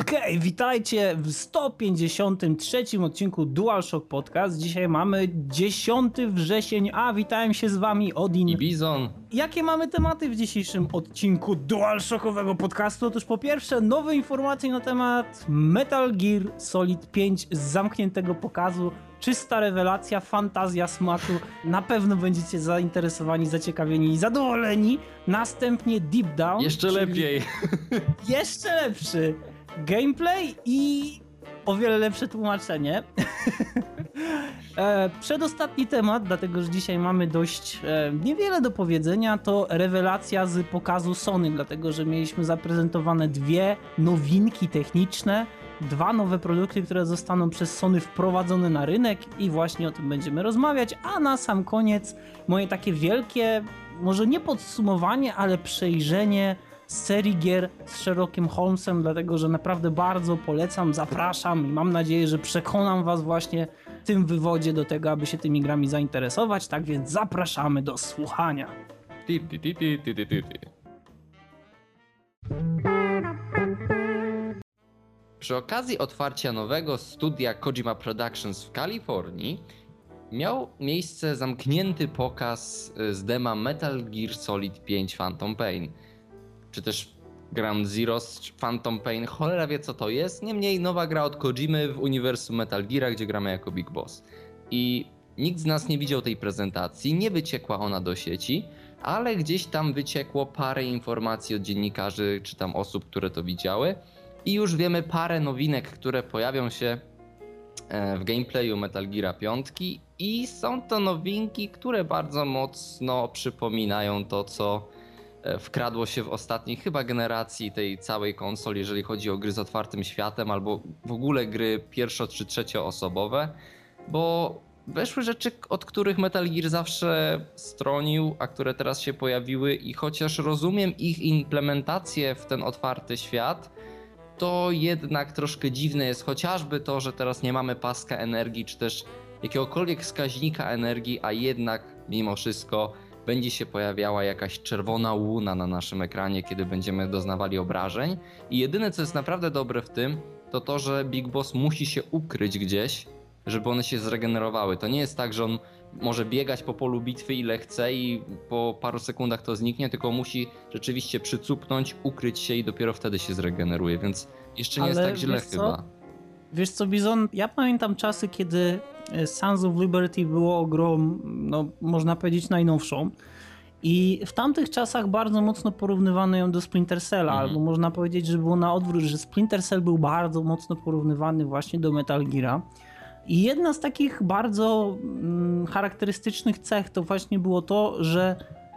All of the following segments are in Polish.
Okej, okay, witajcie w 153 odcinku DualShock Podcast. Dzisiaj mamy 10 wrzesień, a witałem się z wami Odin i Bizon. Jakie mamy tematy w dzisiejszym odcinku DualShockowego podcastu? Otóż po pierwsze nowe informacje na temat Metal Gear Solid 5 z zamkniętego pokazu. Czysta rewelacja, fantazja smaku. Na pewno będziecie zainteresowani, zaciekawieni i zadowoleni. Następnie Deep Down. Jeszcze lepiej. Jeszcze lepszy gameplay i o wiele lepsze tłumaczenie. E, przedostatni temat, dlatego że dzisiaj mamy dość e, niewiele do powiedzenia, to rewelacja z pokazu Sony, dlatego że mieliśmy zaprezentowane dwie nowinki techniczne, dwa nowe produkty, które zostaną przez Sony wprowadzone na rynek i właśnie o tym będziemy rozmawiać, a na sam koniec moje takie wielkie, może nie podsumowanie, ale przejrzenie serii gier z Sherlockiem Holmesem, dlatego że naprawdę bardzo polecam, zapraszam i mam nadzieję, że przekonam Was właśnie w tym wywodzie do tego, aby się tymi grami zainteresować. Tak więc zapraszamy do słuchania. Przy okazji otwarcia nowego studia Kojima Productions w Kalifornii miał miejsce zamknięty pokaz y, z dema Metal Gear Solid 5 Phantom Pain czy też Ground Zeroes, Phantom Pain, cholera wie co to jest. Niemniej nowa gra od Kojimy w uniwersum Metal Gear, gdzie gramy jako Big Boss. I nikt z nas nie widział tej prezentacji, nie wyciekła ona do sieci, ale gdzieś tam wyciekło parę informacji od dziennikarzy czy tam osób, które to widziały. I już wiemy parę nowinek, które pojawią się e, w gameplayu Metal Gear 5 i są to nowinki, które bardzo mocno przypominają to, co wkradło się w ostatniej chyba generacji tej całej konsoli, jeżeli chodzi o gry z otwartym światem albo w ogóle gry pierwszo czy trzecioosobowe, bo weszły rzeczy, od których Metal Gear zawsze stronił, a które teraz się pojawiły i chociaż rozumiem ich implementację w ten otwarty świat, to jednak troszkę dziwne jest chociażby to, że teraz nie mamy paska energii, czy też jakiegokolwiek wskaźnika energii, a jednak mimo wszystko będzie się pojawiała jakaś czerwona łuna na naszym ekranie, kiedy będziemy doznawali obrażeń. I jedyne, co jest naprawdę dobre w tym, to to, że Big Boss musi się ukryć gdzieś, żeby one się zregenerowały. To nie jest tak, że on może biegać po polu bitwy ile chce i po paru sekundach to zniknie, tylko musi rzeczywiście przycupnąć, ukryć się i dopiero wtedy się zregeneruje, więc jeszcze nie Ale jest tak źle chyba. Wiesz co, Bizon, ja pamiętam czasy, kiedy Sons of Liberty było grą, no, można powiedzieć, najnowszą. I w tamtych czasach bardzo mocno porównywano ją do Splinter Cella, mhm. albo można powiedzieć, że było na odwrót, że Splinter Cell był bardzo mocno porównywany właśnie do Metal Gear'a. I jedna z takich bardzo mm, charakterystycznych cech to właśnie było to, że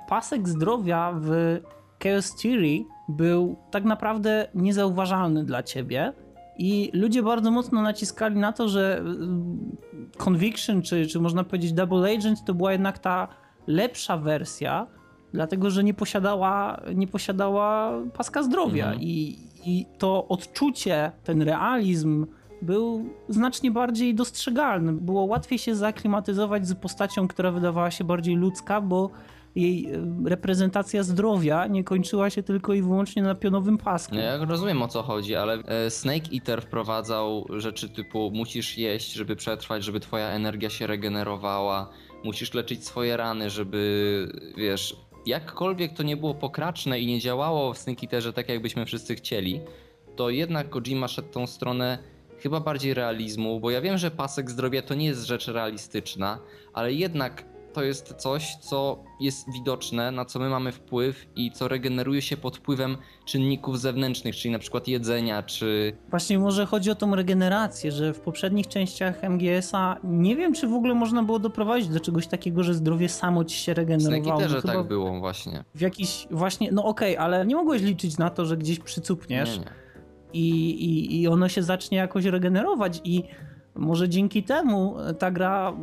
pasek zdrowia w Chaos Theory był tak naprawdę niezauważalny dla ciebie i ludzie bardzo mocno naciskali na to, że y, Conviction, czy, czy można powiedzieć Double Agent, to była jednak ta lepsza wersja, dlatego że nie posiadała, nie posiadała paska zdrowia. Mhm. I, I to odczucie, ten realizm był znacznie bardziej dostrzegalny. Było łatwiej się zaklimatyzować z postacią, która wydawała się bardziej ludzka, bo jej e, reprezentacja zdrowia nie kończyła się tylko i wyłącznie na pionowym pasku. Ja rozumiem o co chodzi, ale e, Snake Eater wprowadzał rzeczy typu musisz jeść, żeby przetrwać, żeby twoja energia się regenerowała, musisz leczyć swoje rany, żeby wiesz, jakkolwiek to nie było pokraczne i nie działało w Snake Eaterze tak jakbyśmy wszyscy chcieli, to jednak Kojima szedł tą stronę chyba bardziej realizmu, bo ja wiem, że pasek zdrowia to nie jest rzecz realistyczna, ale jednak to jest coś, co jest widoczne, na co my mamy wpływ i co regeneruje się pod wpływem czynników zewnętrznych, czyli na przykład jedzenia, czy... Właśnie może chodzi o tą regenerację, że w poprzednich częściach MGS-a nie wiem, czy w ogóle można było doprowadzić do czegoś takiego, że zdrowie samo ci się regenerowało. W że tak było właśnie. W jakiś właśnie, no okej, okay, ale nie mogłeś liczyć na to, że gdzieś przycupniesz nie, nie. I, i, i ono się zacznie jakoś regenerować i może dzięki temu ta gra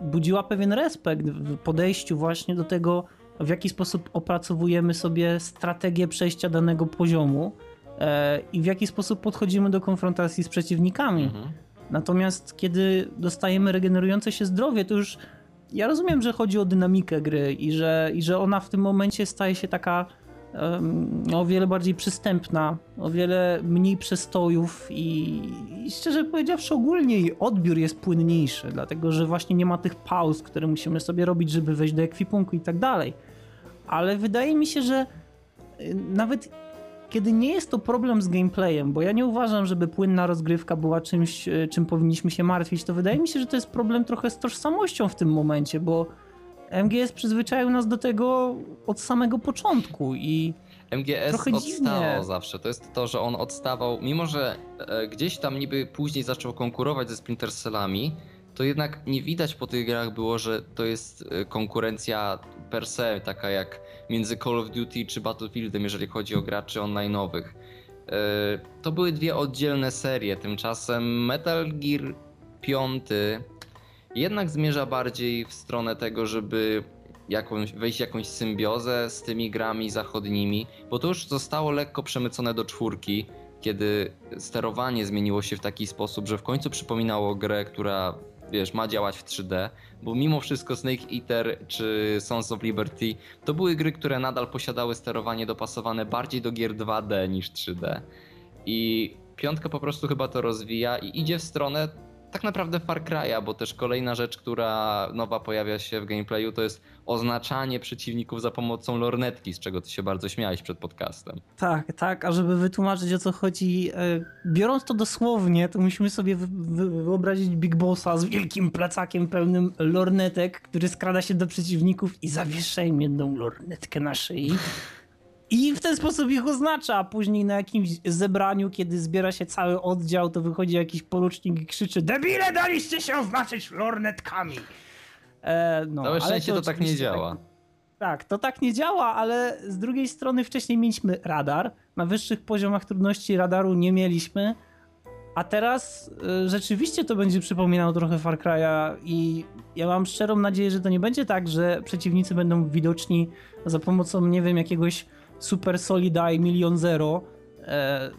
budziła pewien respekt w podejściu właśnie do tego, w jaki sposób opracowujemy sobie strategię przejścia danego poziomu e, i w jaki sposób podchodzimy do konfrontacji z przeciwnikami. Mhm. Natomiast kiedy dostajemy regenerujące się zdrowie, to już ja rozumiem, że chodzi o dynamikę gry i że, i że ona w tym momencie staje się taka o wiele bardziej przystępna, o wiele mniej przestojów i, i szczerze powiedziawszy ogólnie jej odbiór jest płynniejszy, dlatego że właśnie nie ma tych pauz, które musimy sobie robić, żeby wejść do ekwipunku i tak dalej. Ale wydaje mi się, że y, nawet kiedy nie jest to problem z gameplayem, bo ja nie uważam, żeby płynna rozgrywka była czymś, y, czym powinniśmy się martwić, to wydaje mi się, że to jest problem trochę z tożsamością w tym momencie, bo MGS przyzwyczaił nas do tego od samego początku i MGS trochę odstawał dziwnie. zawsze. To jest to, że on odstawał, mimo że e, gdzieś tam niby później zaczął konkurować ze Splinter Cellami, to jednak nie widać po tych grach było, że to jest e, konkurencja per se, taka jak między Call of Duty czy Battlefieldem, jeżeli chodzi o graczy online'owych. E, To były dwie oddzielne serie, tymczasem Metal Gear 5 jednak zmierza bardziej w stronę tego, żeby jakąś, wejść w jakąś symbiozę z tymi grami zachodnimi, bo to już zostało lekko przemycone do czwórki, kiedy sterowanie zmieniło się w taki sposób, że w końcu przypominało grę, która wiesz, ma działać w 3D, bo mimo wszystko Snake Eater czy Sons of Liberty to były gry, które nadal posiadały sterowanie dopasowane bardziej do gier 2D niż 3D. I piątka po prostu chyba to rozwija i idzie w stronę tak naprawdę Far Cry'a, bo też kolejna rzecz, która nowa pojawia się w gameplayu, to jest oznaczanie przeciwników za pomocą lornetki, z czego ty się bardzo śmiałeś przed podcastem. Tak, tak, a żeby wytłumaczyć o co chodzi, e, biorąc to dosłownie, to musimy sobie wy, wy, wyobrazić Big Bossa z wielkim plecakiem pełnym lornetek, który skrada się do przeciwników i zawiesza im jedną lornetkę na szyi. I w ten sposób ich oznacza, a później na jakimś zebraniu, kiedy zbiera się cały oddział, to wychodzi jakiś porucznik i krzyczy Debile, daliście się oznaczyć lornetkami! E, no, Całe szczęście to tak nie działa. tak, to tak nie działa, ale z drugiej strony wcześniej mieliśmy radar. Na wyższych poziomach trudności radaru nie mieliśmy. A teraz y, rzeczywiście to będzie przypominało trochę Far Cry'a i ja mam szczerą nadzieję, że to nie będzie tak, że przeciwnicy będą widoczni za pomocą, nie wiem, jakiegoś Super Solidai Milion Zero, e,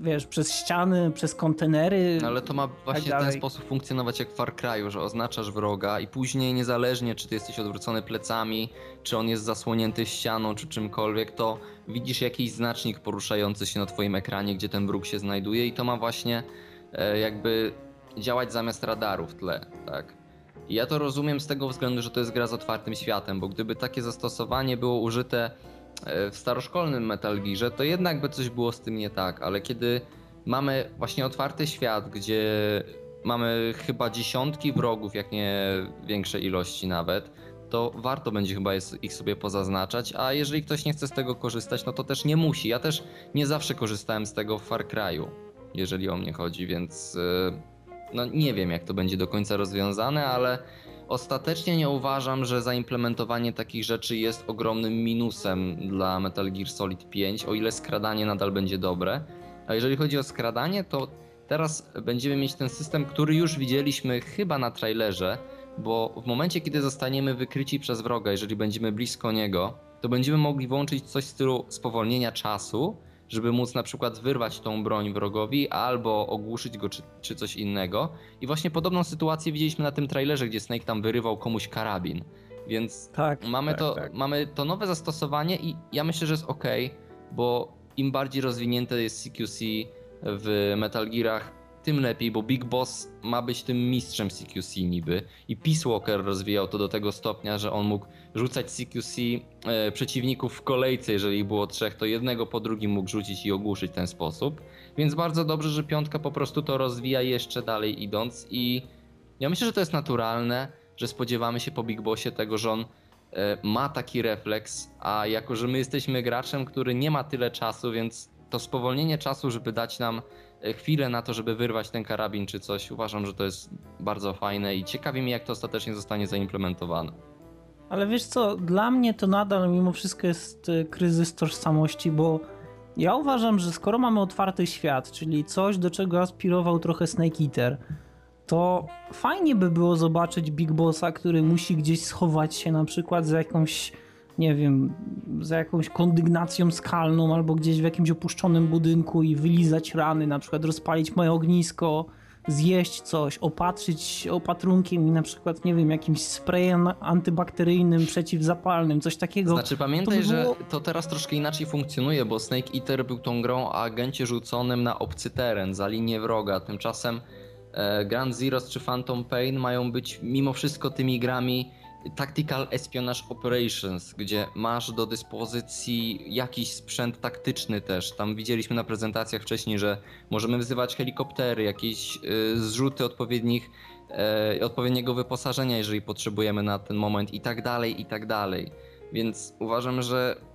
wiesz, przez ściany, przez kontenery. No ale to ma właśnie w ten sposób funkcjonować jak w Far Cry'u, że oznaczasz wroga i później niezależnie czy ty jesteś odwrócony plecami, czy on jest zasłonięty ścianą, czy czymkolwiek, to widzisz jakiś znacznik poruszający się na twoim ekranie, gdzie ten wróg się znajduje i to ma właśnie e, jakby działać zamiast radaru w tle, tak? I ja to rozumiem z tego względu, że to jest gra z otwartym światem, bo gdyby takie zastosowanie było użyte w staroszkolnym Metal Gearze, to jednak by coś było z tym nie tak, ale kiedy mamy właśnie otwarty świat, gdzie mamy chyba dziesiątki wrogów, jak nie większe ilości nawet, to warto będzie chyba ich sobie pozaznaczać, a jeżeli ktoś nie chce z tego korzystać, no to też nie musi. Ja też nie zawsze korzystałem z tego w Far Cry'u, jeżeli o mnie chodzi, więc yy, no nie wiem jak to będzie do końca rozwiązane, ale ostatecznie nie uważam, że zaimplementowanie takich rzeczy jest ogromnym minusem dla Metal Gear Solid 5, o ile skradanie nadal będzie dobre. A jeżeli chodzi o skradanie, to teraz będziemy mieć ten system, który już widzieliśmy chyba na trailerze, bo w momencie, kiedy zostaniemy wykryci przez wroga, jeżeli będziemy blisko niego, to będziemy mogli włączyć coś w stylu spowolnienia czasu, żeby móc na przykład wyrwać tą broń wrogowi albo ogłuszyć go czy, czy coś innego. I właśnie podobną sytuację widzieliśmy na tym trailerze, gdzie Snake tam wyrywał komuś karabin. Więc tak, mamy, tak, to, tak. mamy to nowe zastosowanie i ja myślę, że jest ok, bo im bardziej rozwinięte jest CQC w Metal Gearach, tym lepiej, bo Big Boss ma być tym mistrzem CQC niby i Peace Walker rozwijał to do tego stopnia, że on mógł rzucać CQC e, przeciwników w kolejce, jeżeli było trzech, to jednego po drugim mógł rzucić i ogłuszyć ten sposób. Więc bardzo dobrze, że piątka po prostu to rozwija jeszcze dalej idąc i ja myślę, że to jest naturalne, że spodziewamy się po Big Bossie tego, że on e, ma taki refleks, a jako, że my jesteśmy graczem, który nie ma tyle czasu, więc to spowolnienie czasu, żeby dać nam e, chwilę na to, żeby wyrwać ten karabin czy coś, uważam, że to jest bardzo fajne i ciekawi mnie, jak to ostatecznie zostanie zaimplementowane. Ale wiesz co, dla mnie to nadal mimo wszystko jest y, kryzys tożsamości, bo ja uważam, że skoro mamy otwarty świat, czyli coś, do czego aspirował trochę Snake Eater, to fajnie by było zobaczyć Big Bossa, który musi gdzieś schować się na przykład za jakąś, nie wiem, za jakąś kondygnacją skalną albo gdzieś w jakimś opuszczonym budynku i wylizać rany, na przykład rozpalić moje ognisko, zjeść coś, opatrzyć opatrunkiem i na przykład, nie wiem, jakimś sprayem antybakteryjnym, przeciwzapalnym, coś takiego. Znaczy pamiętaj, to by było... że to teraz troszkę inaczej funkcjonuje, bo Snake Eater był tą grą o agencie rzuconym na obcy teren, za linię wroga. Tymczasem e, Grand Zeroes czy Phantom Pain mają być mimo wszystko tymi grami Tactical Espionage Operations, gdzie masz do dyspozycji jakiś sprzęt taktyczny też. Tam widzieliśmy na prezentacjach wcześniej, że możemy wzywać helikoptery, jakieś y, zrzuty odpowiednich, y, odpowiedniego wyposażenia, jeżeli potrzebujemy na ten moment i tak dalej, i tak dalej. Więc uważam, że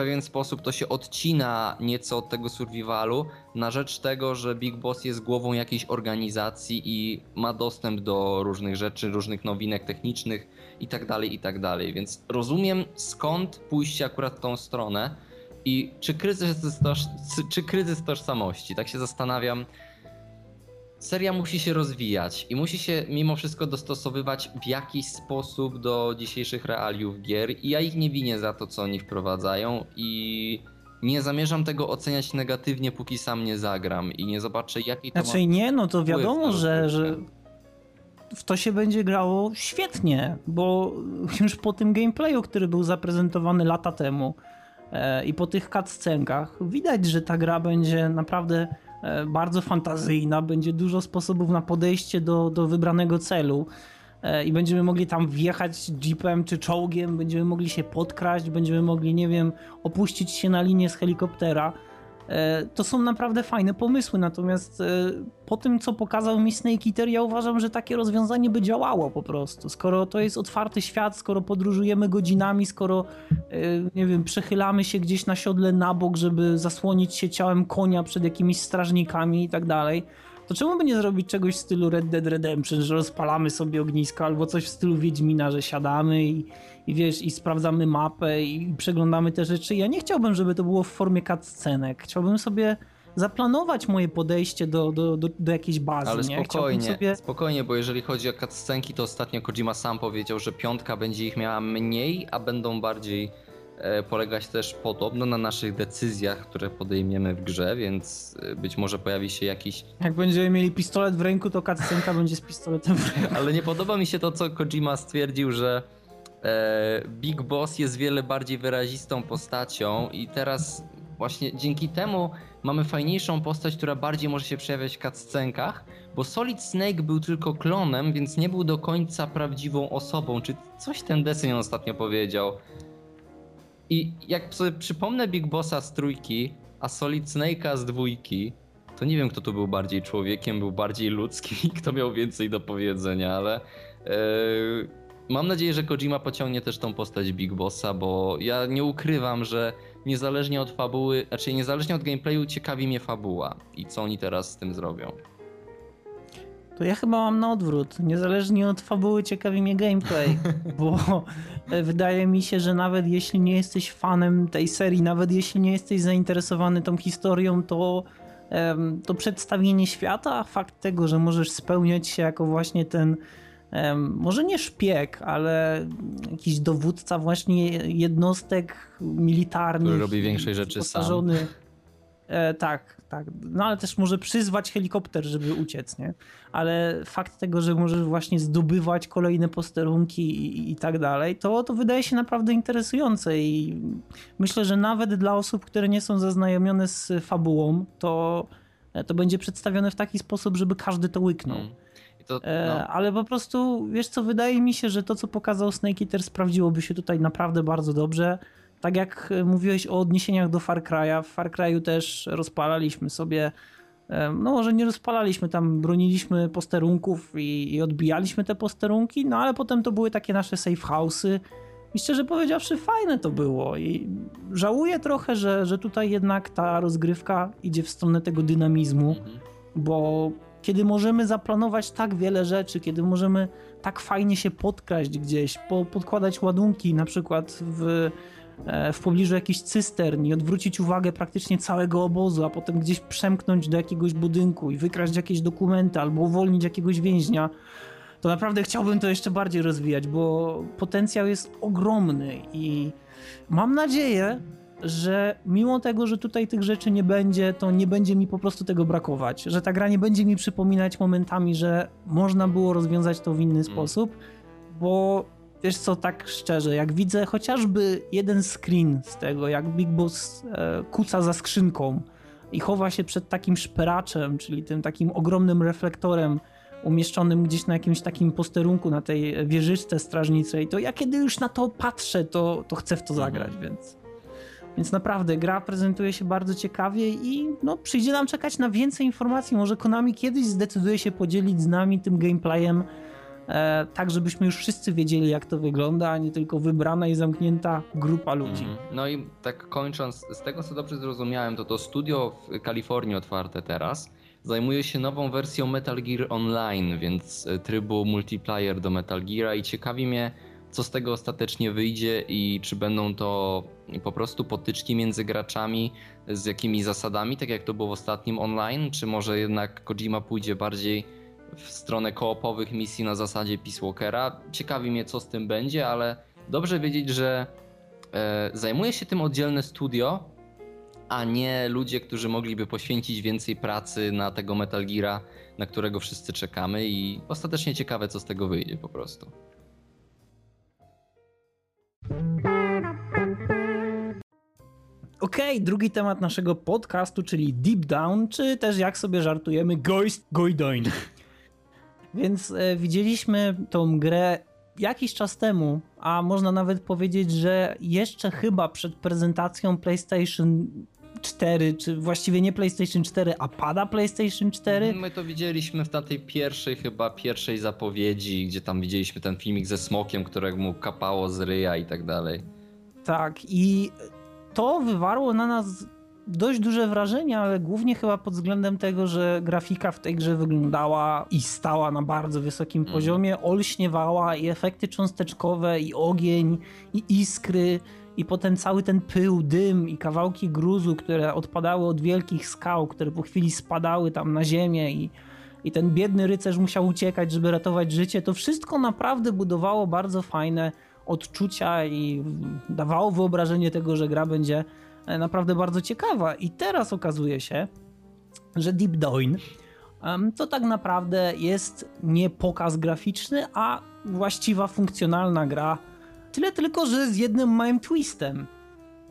pewien sposób to się odcina nieco od tego survivalu na rzecz tego, że Big Boss jest głową jakiejś organizacji i ma dostęp do różnych rzeczy, różnych nowinek technicznych i tak dalej, i tak. Więc rozumiem skąd pójście akurat w tą stronę i czy kryzys, czy kryzys tożsamości, tak się zastanawiam. Seria musi się rozwijać i musi się mimo wszystko dostosowywać w jakiś sposób do dzisiejszych realiów gier i ja ich nie winię za to, co oni wprowadzają i nie zamierzam tego oceniać negatywnie, póki sam nie zagram i nie zobaczę, jaki to znaczy, ma nie, no to wiadomo, że, że w to się będzie grało świetnie, bo już po tym gameplayu, który był zaprezentowany lata temu e, i po tych cutscenkach, widać, że ta gra będzie naprawdę bardzo fantazyjna, będzie dużo sposobów na podejście do, do wybranego celu e, i będziemy mogli tam wjechać jeepem czy czołgiem, będziemy mogli się podkraść, będziemy mogli, nie wiem, opuścić się na linię z helikoptera. E, to są naprawdę fajne pomysły, natomiast e, po tym, co pokazał mi Snake Eater, ja uważam, że takie rozwiązanie by działało po prostu. Skoro to jest otwarty świat, skoro podróżujemy godzinami, skoro, e, nie wiem, przechylamy się gdzieś na siodle na bok, żeby zasłonić się ciałem konia przed jakimiś strażnikami i tak dalej, to czemu by nie zrobić czegoś w stylu Red Dead Redemption, że rozpalamy sobie ognisko, albo coś w stylu Wiedźmina, że siadamy i i wiesz, i sprawdzamy mapę i przeglądamy te rzeczy. Ja nie chciałbym, żeby to było w formie cutscenek. Chciałbym sobie zaplanować moje podejście do, do, do, do jakiejś bazy. Ale nie? spokojnie, sobie... spokojnie, bo jeżeli chodzi o cutscenki, to ostatnio Kojima sam powiedział, że piątka będzie ich miała mniej, a będą bardziej e, polegać też podobno na naszych decyzjach, które podejmiemy w grze, więc e, być może pojawi się jakiś... Jak będziemy mieli pistolet w ręku, to cutscenka będzie z pistoletem w ręku. Ale nie podoba mi się to, co Kojima stwierdził, że Big Boss jest wiele bardziej wyrazistą postacią i teraz właśnie dzięki temu mamy fajniejszą postać, która bardziej może się przejawiać w cutscenkach, bo Solid Snake był tylko klonem, więc nie był do końca prawdziwą osobą, czy coś ten deseń ostatnio powiedział. I jak sobie przypomnę Big Bossa z trójki, a Solid Snake'a z dwójki, to nie wiem kto tu był bardziej człowiekiem, był bardziej ludzkim i kto miał więcej do powiedzenia, ale... Yy Mam nadzieję, że Kojima pociągnie też tą postać Big Bossa, bo ja nie ukrywam, że niezależnie od fabuły, znaczy niezależnie od gameplayu ciekawi mnie fabuła i co oni teraz z tym zrobią. To ja chyba mam na odwrót. Niezależnie od fabuły ciekawi mnie gameplay, bo wydaje mi się, że nawet jeśli nie jesteś fanem tej serii, nawet jeśli nie jesteś zainteresowany tą historią, to to przedstawienie świata, fakt tego, że możesz spełniać się jako właśnie ten może nie szpieg, ale jakiś dowódca właśnie jednostek militarnych. Który robi większej rzeczy sam. E, tak, tak. No ale też może przyzwać helikopter, żeby uciec, nie? Ale fakt tego, że możesz właśnie zdobywać kolejne posterunki i, i tak dalej, to, to wydaje się naprawdę interesujące i myślę, że nawet dla osób, które nie są zaznajomione z fabułą, to, to będzie przedstawione w taki sposób, żeby każdy to łyknął. Hmm. To, e, no. Ale po prostu, wiesz co, wydaje mi się, że to, co pokazał Snake Eater sprawdziłoby się tutaj naprawdę bardzo dobrze. Tak jak e, mówiłeś o odniesieniach do Far Cry'a, w Far Cry'u też rozpalaliśmy sobie, e, no może nie rozpalaliśmy, tam broniliśmy posterunków i, i odbijaliśmy te posterunki, no ale potem to były takie nasze safe house'y i szczerze powiedziawszy fajne to było i żałuję trochę, że, że tutaj jednak ta rozgrywka idzie w stronę tego dynamizmu, mhm. bo kiedy możemy zaplanować tak wiele rzeczy, kiedy możemy tak fajnie się podkraść gdzieś, po, podkładać ładunki na przykład w, e, w pobliżu jakichś cystern i odwrócić uwagę praktycznie całego obozu, a potem gdzieś przemknąć do jakiegoś budynku i wykraść jakieś dokumenty albo uwolnić jakiegoś więźnia, to naprawdę chciałbym to jeszcze bardziej rozwijać, bo potencjał jest ogromny i mam nadzieję, że mimo tego, że tutaj tych rzeczy nie będzie, to nie będzie mi po prostu tego brakować. Że ta gra nie będzie mi przypominać momentami, że można było rozwiązać to w inny mm. sposób, bo wiesz co, tak szczerze, jak widzę chociażby jeden screen z tego, jak Big Boss e, kuca za skrzynką i chowa się przed takim szperaczem, czyli tym takim ogromnym reflektorem, umieszczonym gdzieś na jakimś takim posterunku na tej wieżyczce strażniczej, to ja kiedy już na to patrzę, to, to chcę w to zagrać, mhm. więc... Więc naprawdę gra prezentuje się bardzo ciekawie i no, przyjdzie nam czekać na więcej informacji. Może Konami kiedyś zdecyduje się podzielić z nami tym gameplayem, e, tak żebyśmy już wszyscy wiedzieli jak to wygląda, a nie tylko wybrana i zamknięta grupa ludzi. Mm. No i tak kończąc, z tego co dobrze zrozumiałem, to to studio w Kalifornii otwarte teraz zajmuje się nową wersją Metal Gear Online, więc e, trybu multiplayer do Metal Geara i ciekawi mnie, co z tego ostatecznie wyjdzie i czy będą to po prostu potyczki między graczami z jakimi zasadami, tak jak to było w ostatnim online, czy może jednak Kojima pójdzie bardziej w stronę koopowych misji na zasadzie Peace Walkera. Ciekawi mnie, co z tym będzie, ale dobrze wiedzieć, że e, zajmuje się tym oddzielne studio, a nie ludzie, którzy mogliby poświęcić więcej pracy na tego Metal Geara, na którego wszyscy czekamy i ostatecznie ciekawe, co z tego wyjdzie po prostu. Okej, okay, drugi temat naszego podcastu, czyli Deep Down, czy też jak sobie żartujemy, Geist Goidoin. Więc e, widzieliśmy tą grę jakiś czas temu, a można nawet powiedzieć, że jeszcze chyba przed prezentacją PlayStation 4, czy właściwie nie PlayStation 4, a pada PlayStation 4. My to widzieliśmy w tej pierwszej chyba pierwszej zapowiedzi, gdzie tam widzieliśmy ten filmik ze smokiem, któremu kapało z ryja i tak dalej. Tak i to wywarło na nas dość duże wrażenie, ale głównie chyba pod względem tego, że grafika w tej grze wyglądała i stała na bardzo wysokim mm. poziomie, olśniewała i efekty cząsteczkowe, i ogień, i iskry, i potem cały ten pył, dym i kawałki gruzu, które odpadały od wielkich skał, które po chwili spadały tam na ziemię i, i ten biedny rycerz musiał uciekać, żeby ratować życie, to wszystko naprawdę budowało bardzo fajne odczucia i dawało wyobrażenie tego, że gra będzie e, naprawdę bardzo ciekawa. I teraz okazuje się, że Deep Down to tak naprawdę jest nie pokaz graficzny, a właściwa funkcjonalna gra. Tyle tylko, że z jednym małym twistem.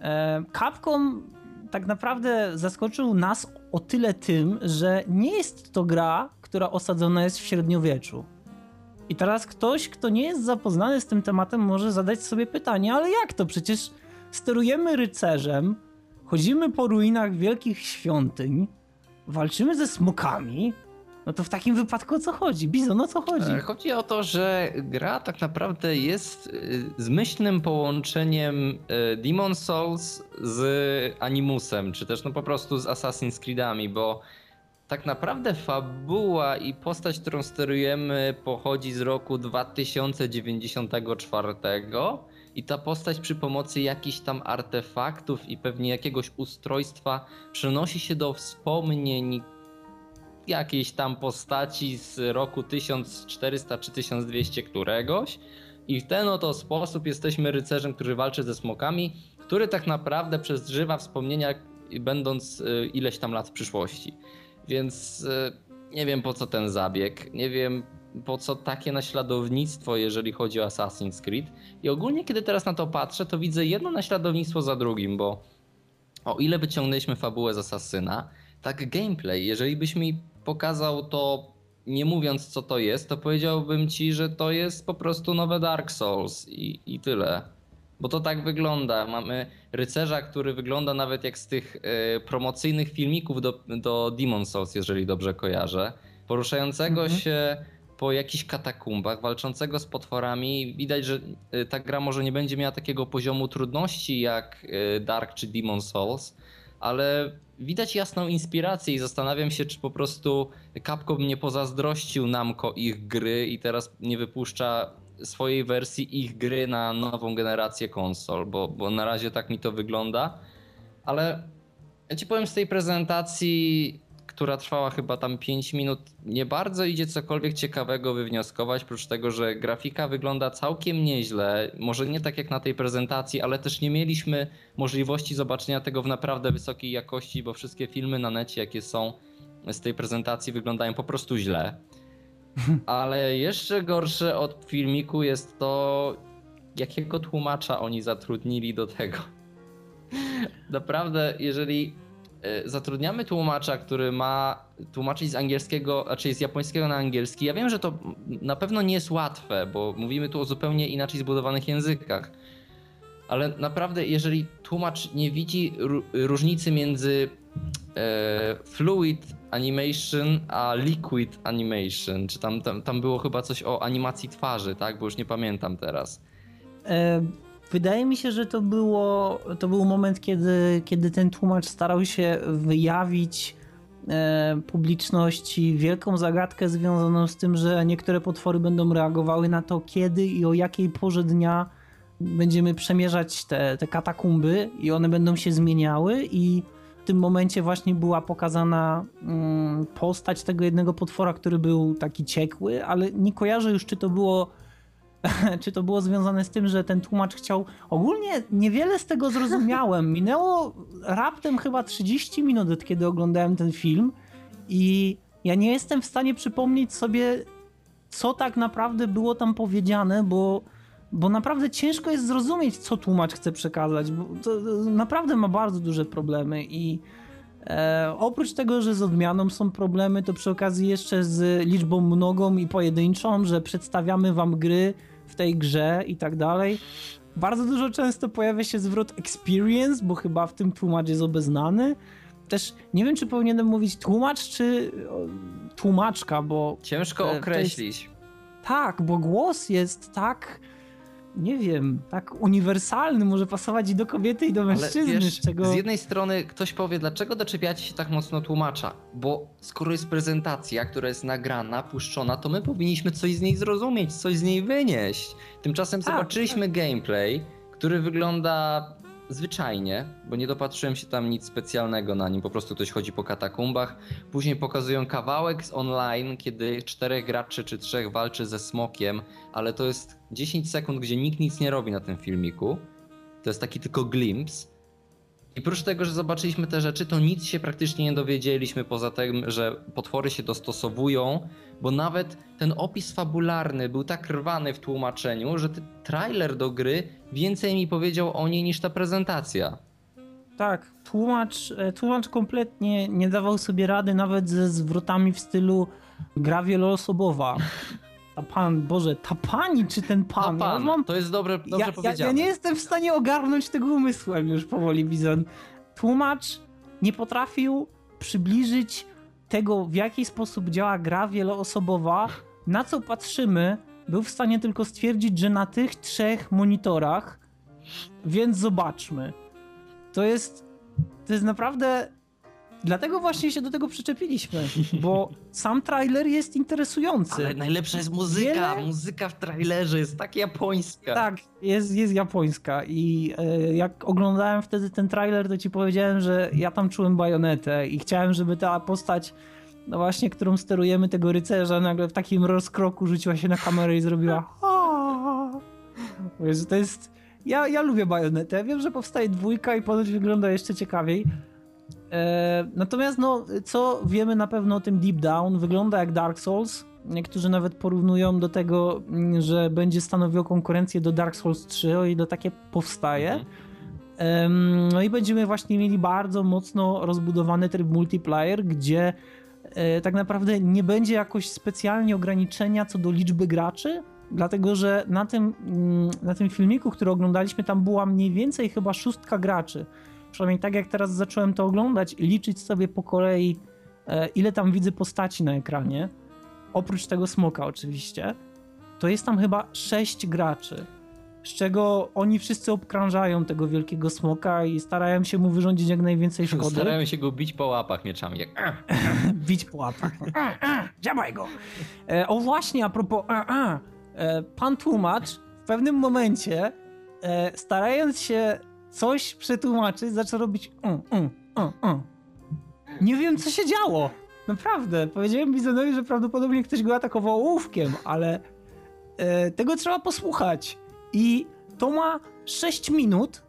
E, Capcom tak naprawdę zaskoczył nas o tyle tym, że nie jest to gra, która osadzona jest w średniowieczu. I teraz ktoś, kto nie jest zapoznany z tym tematem, może zadać sobie pytanie, ale jak to? Przecież sterujemy rycerzem, chodzimy po ruinach wielkich świątyń, walczymy ze smokami. No to w takim wypadku o co chodzi? Bizon, o co chodzi? E, chodzi o to, że gra tak naprawdę jest y, zmyślnym połączeniem y, Demon Souls z Animusem, czy też no po prostu z Assassin's Creedami, bo tak naprawdę fabuła i postać, którą sterujemy, pochodzi z roku 2094 i ta postać przy pomocy jakichś tam artefaktów i pewnie jakiegoś ustrojstwa przenosi się do wspomnień jakiejś tam postaci z roku 1400 czy 1200 któregoś. I w ten oto sposób jesteśmy rycerzem, który walczy ze smokami, który tak naprawdę przeżywa wspomnienia będąc y, ileś tam lat w przyszłości. Więc e, nie wiem po co ten zabieg, nie wiem po co takie naśladownictwo, jeżeli chodzi o Assassin's Creed. I ogólnie, kiedy teraz na to patrzę, to widzę jedno naśladownictwo za drugim, bo o ile wyciągnęliśmy fabułę z Assassina, tak gameplay, jeżeli byś mi pokazał to nie mówiąc co to jest, to powiedziałbym ci, że to jest po prostu nowe Dark Souls i, i tyle. Bo to tak wygląda. Mamy rycerza, który wygląda nawet jak z tych e, promocyjnych filmików do, do Demon Souls, jeżeli dobrze kojarzę. Poruszającego mhm. się po jakichś katakumbach, walczącego z potworami. Widać, że e, ta gra może nie będzie miała takiego poziomu trudności jak e, Dark czy Demon Souls, ale widać jasną inspirację i zastanawiam się, czy po prostu Capcom nie pozazdrościł Namco ich gry i teraz nie wypuszcza swojej wersji ich gry na nową generację konsol, bo, bo na razie tak mi to wygląda. Ale ja ci powiem z tej prezentacji, która trwała chyba tam 5 minut, nie bardzo idzie cokolwiek ciekawego wywnioskować, oprócz tego, że grafika wygląda całkiem nieźle. Może nie tak jak na tej prezentacji, ale też nie mieliśmy możliwości zobaczenia tego w naprawdę wysokiej jakości, bo wszystkie filmy na necie, jakie są z tej prezentacji, wyglądają po prostu źle. Ale jeszcze gorsze od filmiku jest to, jakiego tłumacza oni zatrudnili do tego. Naprawdę, jeżeli zatrudniamy tłumacza, który ma tłumaczyć z angielskiego, znaczy z japońskiego na angielski, ja wiem, że to na pewno nie jest łatwe, bo mówimy tu o zupełnie inaczej zbudowanych językach. Ale naprawdę, jeżeli tłumacz nie widzi różnicy między e, fluid animation a liquid animation, czy tam, tam, tam było chyba coś o animacji twarzy, tak? Bo już nie pamiętam teraz. E, wydaje mi się, że to, było, to był moment, kiedy, kiedy ten tłumacz starał się wyjawić e, publiczności wielką zagadkę związaną z tym, że niektóre potwory będą reagowały na to, kiedy i o jakiej porze dnia będziemy przemierzać te, te katakumby i one będą się zmieniały i w tym momencie właśnie była pokazana mm, postać tego jednego potwora, który był taki ciekły, ale nie kojarzę już, czy to było czy to było związane z tym, że ten tłumacz chciał. Ogólnie niewiele z tego zrozumiałem. Minęło raptem chyba 30 minut, od kiedy oglądałem ten film, i ja nie jestem w stanie przypomnieć sobie, co tak naprawdę było tam powiedziane, bo, bo naprawdę ciężko jest zrozumieć, co tłumacz chce przekazać. Bo to, to naprawdę ma bardzo duże problemy i. E, oprócz tego, że z odmianą są problemy, to przy okazji jeszcze z liczbą mnogą i pojedynczą, że przedstawiamy wam gry w tej grze i tak dalej. Bardzo dużo często pojawia się zwrot experience, bo chyba w tym tłumacz jest obeznany. Też nie wiem, czy powinienem mówić tłumacz, czy tłumaczka, bo. Ciężko określić. Jest... Tak, bo głos jest tak nie wiem, tak uniwersalny, może pasować i do kobiety, i do mężczyzny. Ale wiesz, z, czego... z jednej strony ktoś powie, dlaczego doczepiacie się tak mocno tłumacza? Bo skoro jest prezentacja, która jest nagrana, puszczona, to my powinniśmy coś z niej zrozumieć, coś z niej wynieść. Tymczasem tak, zobaczyliśmy tak. gameplay, który wygląda zwyczajnie, bo nie dopatrzyłem się tam nic specjalnego na nim, po prostu ktoś chodzi po katakumbach. Później pokazują kawałek z online, kiedy czterech graczy czy trzech walczy ze smokiem, ale to jest 10 sekund, gdzie nikt nic nie robi na tym filmiku. To jest taki tylko glimpse. I prócz tego, że zobaczyliśmy te rzeczy, to nic się praktycznie nie dowiedzieliśmy poza tym, że potwory się dostosowują, bo nawet ten opis fabularny był tak rwany w tłumaczeniu, że trailer do gry więcej mi powiedział o niej niż ta prezentacja. Tak, tłumacz, e, tłumacz kompletnie nie dawał sobie rady nawet ze zwrotami w stylu gra wieloosobowa. Ta pan, Boże, ta pani czy ten pan? Ta pan, ja mam... to jest dobre, dobrze ja, powiedziane. Ja, ja, nie jestem w stanie ogarnąć tego umysłem już powoli, Bizon. Tłumacz nie potrafił przybliżyć tego, w jaki sposób działa gra wieloosobowa, na co patrzymy, był w stanie tylko stwierdzić, że na tych trzech monitorach, więc zobaczmy. To jest, to jest naprawdę Dlatego właśnie się do tego przyczepiliśmy, bo sam trailer jest interesujący. Ale najlepsza jest muzyka, Wiele... muzyka w trailerze jest tak japońska. Tak, jest, jest japońska. I e, jak oglądałem wtedy ten trailer, to ci powiedziałem, że ja tam czułem bajonetę i chciałem, żeby ta postać, no właśnie, którą sterujemy tego rycerza, nagle w takim rozkroku rzuciła się na kamerę i zrobiła Wiesz, to jest... Ja, ja lubię bajonetę, wiem, że powstaje dwójka i ponoć wygląda jeszcze ciekawiej, natomiast no, co wiemy na pewno o tym Deep Down, wygląda jak Dark Souls. Niektórzy nawet porównują do tego, mm, że będzie stanowiło konkurencję do Dark Souls 3, o ile takie powstaje. Mhm. No i będziemy właśnie mieli bardzo mocno rozbudowany tryb multiplayer, gdzie e, tak naprawdę nie będzie jakoś specjalnie ograniczenia co do liczby graczy, dlatego że na tym, mm, na tym filmiku, który oglądaliśmy, tam była mniej więcej chyba szóstka graczy przynajmniej tak jak teraz zacząłem to oglądać i liczyć sobie po kolei, e, ile tam widzę postaci na ekranie, oprócz tego smoka oczywiście, to jest tam chyba sześć graczy. Z czego oni wszyscy obkrążają tego wielkiego smoka i starają się mu wyrządzić jak najwięcej szkody. Starają się go bić po łapach mieczami. Jak... bić po łapach. Działaj go! E, o właśnie, a propos e, pan tłumacz w pewnym momencie starając się coś przetłumaczyć, zaczął robić um, um, um, um. Nie wiem, co się działo. Naprawdę, powiedziałem Bizonowi, że prawdopodobnie ktoś go atakował ołówkiem, ale e, tego trzeba posłuchać. I to ma 6 minut.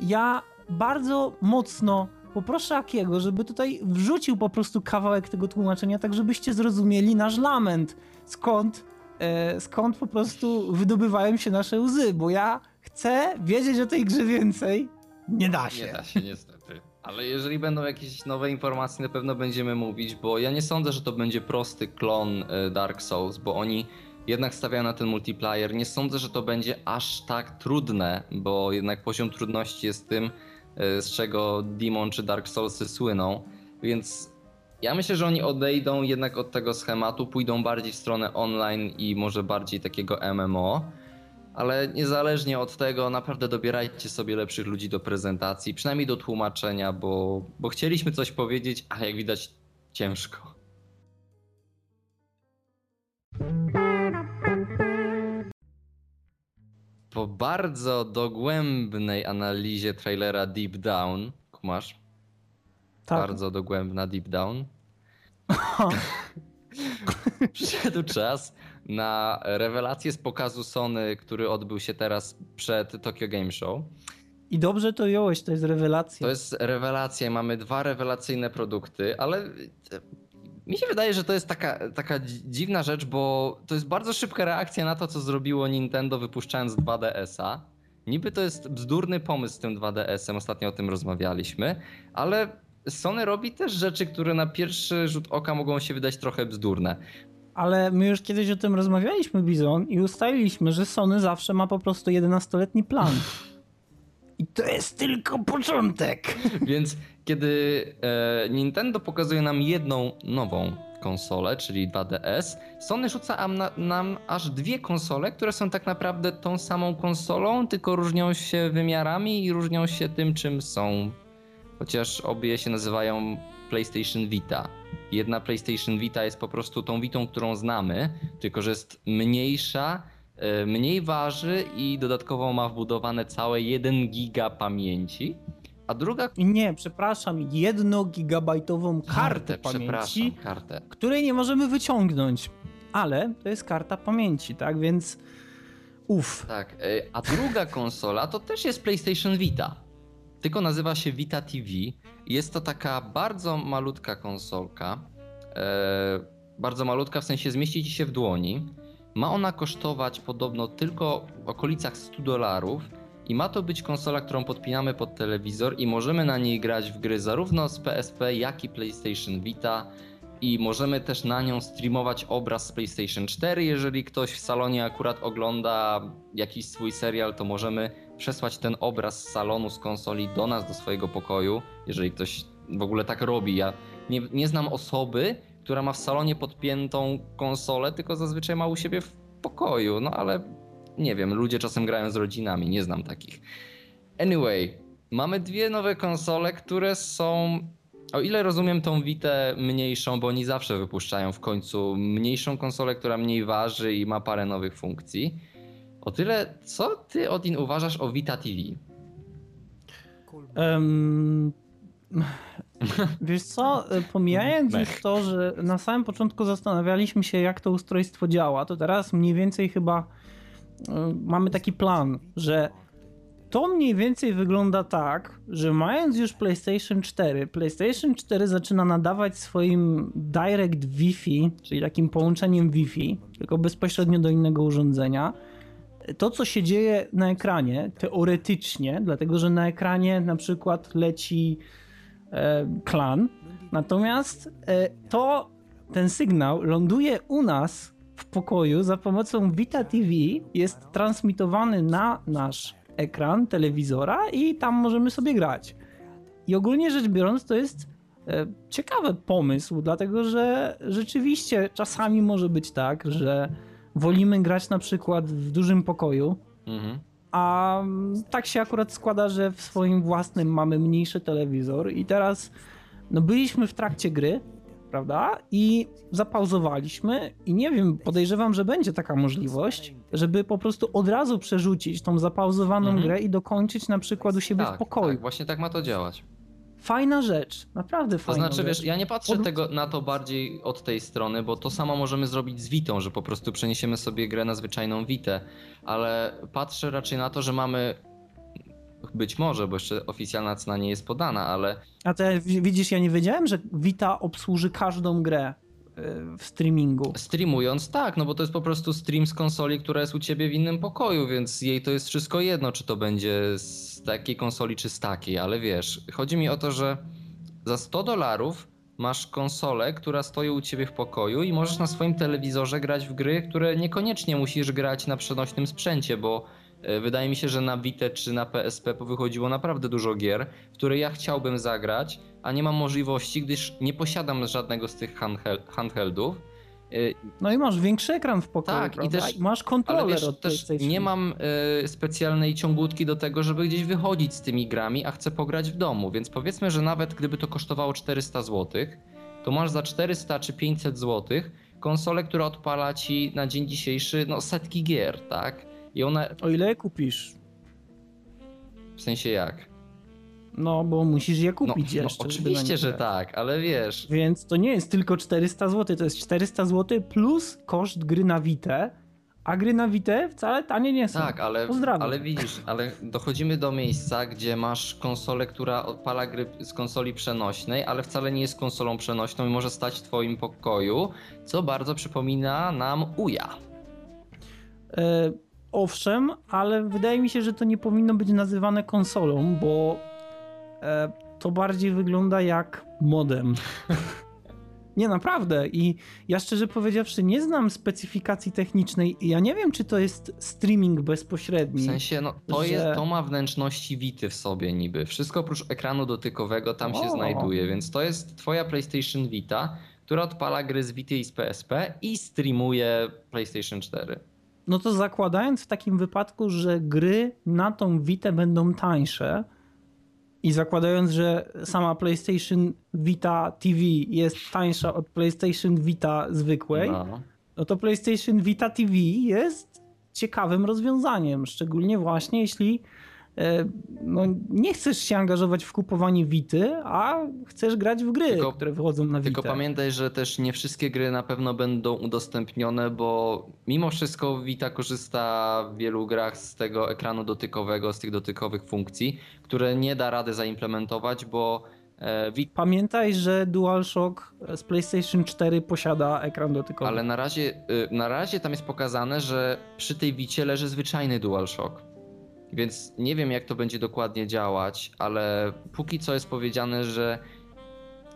Ja bardzo mocno poproszę Akiego, żeby tutaj wrzucił po prostu kawałek tego tłumaczenia, tak żebyście zrozumieli nasz lament. Skąd, e, skąd po prostu wydobywają się nasze łzy, bo ja chcę wiedzieć o tej grze więcej. Nie da się. Nie da się niestety. Ale jeżeli będą jakieś nowe informacje, na pewno będziemy mówić, bo ja nie sądzę, że to będzie prosty klon e, Dark Souls, bo oni jednak stawiają na ten multiplayer. Nie sądzę, że to będzie aż tak trudne, bo jednak poziom trudności jest tym, e, z czego Demon czy Dark Soulsy słyną. Więc ja myślę, że oni odejdą jednak od tego schematu, pójdą bardziej w stronę online i może bardziej takiego MMO ale niezależnie od tego, naprawdę dobierajcie sobie lepszych ludzi do prezentacji, przynajmniej do tłumaczenia, bo, bo chcieliśmy coś powiedzieć, a jak widać, ciężko. Po bardzo dogłębnej analizie trailera Deep Down, kumasz? Tak. Bardzo dogłębna Deep Down. Przyszedł czas na rewelację z pokazu Sony, który odbył się teraz przed Tokyo Game Show. I dobrze to jąłeś, to jest rewelacja. To jest rewelacja, mamy dwa rewelacyjne produkty, ale mi się wydaje, że to jest taka, taka dziwna rzecz, bo to jest bardzo szybka reakcja na to, co zrobiło Nintendo wypuszczając 2DS-a. Niby to jest bzdurny pomysł z tym 2DS-em, ostatnio o tym rozmawialiśmy, ale Sony robi też rzeczy, które na pierwszy rzut oka mogą się wydać trochę bzdurne ale my już kiedyś o tym rozmawialiśmy, Bizon, i ustaliliśmy, że Sony zawsze ma po prostu 11-letni plan. I to jest tylko początek. Więc kiedy e, Nintendo pokazuje nam jedną nową konsolę, czyli 2DS, Sony rzuca nam, nam aż dwie konsole, które są tak naprawdę tą samą konsolą, tylko różnią się wymiarami i różnią się tym, czym są. Chociaż obie się nazywają PlayStation Vita. Jedna PlayStation Vita jest po prostu tą Vitą, którą znamy, tylko że jest mniejsza, e, mniej waży i dodatkowo ma wbudowane całe 1 giga pamięci. A druga. Nie, przepraszam, jedno gigabajtową kartę, kartę pamięci, kartę. której nie możemy wyciągnąć. Ale to jest karta pamięci, tak? Więc. Uff. Tak, e, a druga konsola to też jest PlayStation Vita. Tylko nazywa się Vita TV jest to taka bardzo malutka konsolka. E, bardzo malutka, w sensie zmieści ci się w dłoni. Ma ona kosztować podobno tylko w okolicach 100 dolarów. I ma to być konsola, którą podpinamy pod telewizor i możemy na niej grać w gry zarówno z PSP, jak i PlayStation Vita. I możemy też na nią streamować obraz z PlayStation 4. Jeżeli ktoś w salonie akurat ogląda jakiś swój serial, to możemy przesłać ten obraz z salonu, z konsoli do nas, do swojego pokoju, jeżeli ktoś w ogóle tak robi. Ja nie, nie znam osoby, która ma w salonie podpiętą konsolę, tylko zazwyczaj ma u siebie w pokoju, no ale nie wiem, ludzie czasem grają z rodzinami, nie znam takich. Anyway, mamy dwie nowe konsole, które są o ile rozumiem tą Witę mniejszą, bo oni zawsze wypuszczają w końcu mniejszą konsolę, która mniej waży i ma parę nowych funkcji. O tyle, co ty, Odin, uważasz o Vita TV? Um, wiesz co, pomijając już to, że na samym początku zastanawialiśmy się, jak to ustrojstwo działa, to teraz mniej więcej chyba um, mamy taki plan, że to mniej więcej wygląda tak, że mając już PlayStation 4, PlayStation 4 zaczyna nadawać swoim Direct Wi-Fi, czyli takim połączeniem Wi-Fi, tylko bezpośrednio do innego urządzenia. To, co się dzieje na ekranie, teoretycznie, dlatego że na ekranie na przykład leci e, klan, natomiast e, to ten sygnał ląduje u nas w pokoju za pomocą Vita TV, jest transmitowany na nasz ekran telewizora i tam możemy sobie grać. I ogólnie rzecz biorąc, to jest e, ciekawy pomysł, dlatego że rzeczywiście czasami może być tak, że wolimy grać na przykład w dużym pokoju, mhm. a tak się akurat składa, że w swoim własnym mamy mniejszy telewizor i teraz no byliśmy w trakcie gry, prawda? I zapauzowaliśmy i nie wiem, podejrzewam, że będzie taka możliwość, żeby po prostu od razu przerzucić tą zapauzowaną mhm. grę i dokończyć na przykład u siebie tak, w pokoju. Tak, właśnie tak ma to działać. fajna rzecz, naprawdę To fajna znaczy, rzecz. wiesz, ja nie patrzę Od- tego na to bardziej od tej strony, bo to samo możemy zrobić z Vitą, że po prostu przeniesiemy sobie grę na zwyczajną Vitę, ale patrzę raczej na to, że mamy być może, bo jeszcze oficjalna cena nie jest podana, ale A to widzisz, ja nie wiedziałem, że Vita obsłuży każdą grę y, w streamingu. streamując tak, no bo to jest po prostu stream z konsoli, która jest u ciebie w innym pokoju, więc jej to jest wszystko jedno, czy to będzie z takiej konsoli, czy z takiej, ale wiesz, chodzi mi o to, że za 100 dolarów masz konsolę, która stoi u ciebie w pokoju i możesz na swoim telewizorze grać w gry, które niekoniecznie musisz grać na przenośnym sprzęcie, bo wydaje mi się, że na Vita czy na PSP wychodziło naprawdę dużo gier, które ja chciałbym zagrać, a nie mam możliwości, gdyż nie posiadam żadnego z tych handhel- handheldów. E, No i masz większy ekran w pokoju, Tak, i też- masz kontroler wiesz, od też nie mam e, specjalnej ciągutki do tego, żeby gdzieś wychodzić z tymi grami, a chcę pograć w domu, więc powiedzmy, że nawet gdyby to kosztowało 400 zł, to masz za 400 czy 500 zł konsolę, która odpala ci na dzień dzisiejszy no, setki gier, tak? I ona, O ile je kupisz? w sensie jak? No, bo musisz je No, kupić no jeszcze. na oczywiście, że tak, ale wiesz, Więc to nie jest tylko 400 zł, to jest 400 zł plus koszt gry na Vita, a gry na Vita wcale tanie nie są. Tak, ale, Pozdrawiam. ale widzisz, ale dochodzimy do miejsca, gdzie masz konsolę, która odpala gry z konsoli przenośnej, ale wcale nie jest konsolą przenośną i może stać w twoim pokoju, co bardzo przypomina nam Uja. E, owszem, ale wydaje mi się, że to nie powinno być nazywane konsolą, bo e, to bardziej wygląda jak modem. nie, naprawdę. I ja szczerze powiedziawszy nie znam specyfikacji technicznej i ja nie wiem, czy to jest streaming bezpośredni. W sensie, no to, że- jest, to ma wnętrzności Wity w sobie niby. Wszystko oprócz ekranu dotykowego tam się O. znajduje, więc to jest twoja PlayStation Vita, która odpala gry z Vity i z PSP i streamuje PlayStation 4. No to zakładając w takim wypadku, że gry na tą Vita będą tańsze i zakładając, że sama PlayStation Vita TV jest tańsza od PlayStation Vita zwykłej, no, No. to PlayStation Vita TV jest ciekawym rozwiązaniem, szczególnie właśnie jeśli no, nie chcesz się angażować w kupowanie Vity, a chcesz grać w gry, Tylko- które wychodzą na Tylko Vita. pamiętaj, że też nie wszystkie gry na pewno będą udostępnione, bo mimo wszystko Vita korzysta w wielu grach z tego ekranu dotykowego, z tych dotykowych funkcji, które nie da rady zaimplementować, bo e, Pamiętaj, że DualShock z PlayStation 4 posiada ekran dotykowy. Ale na razie, y, na razie tam jest pokazane, że przy tej Wicie leży zwyczajny DualShock. Więc nie wiem, jak to będzie dokładnie działać, ale póki co jest powiedziane, że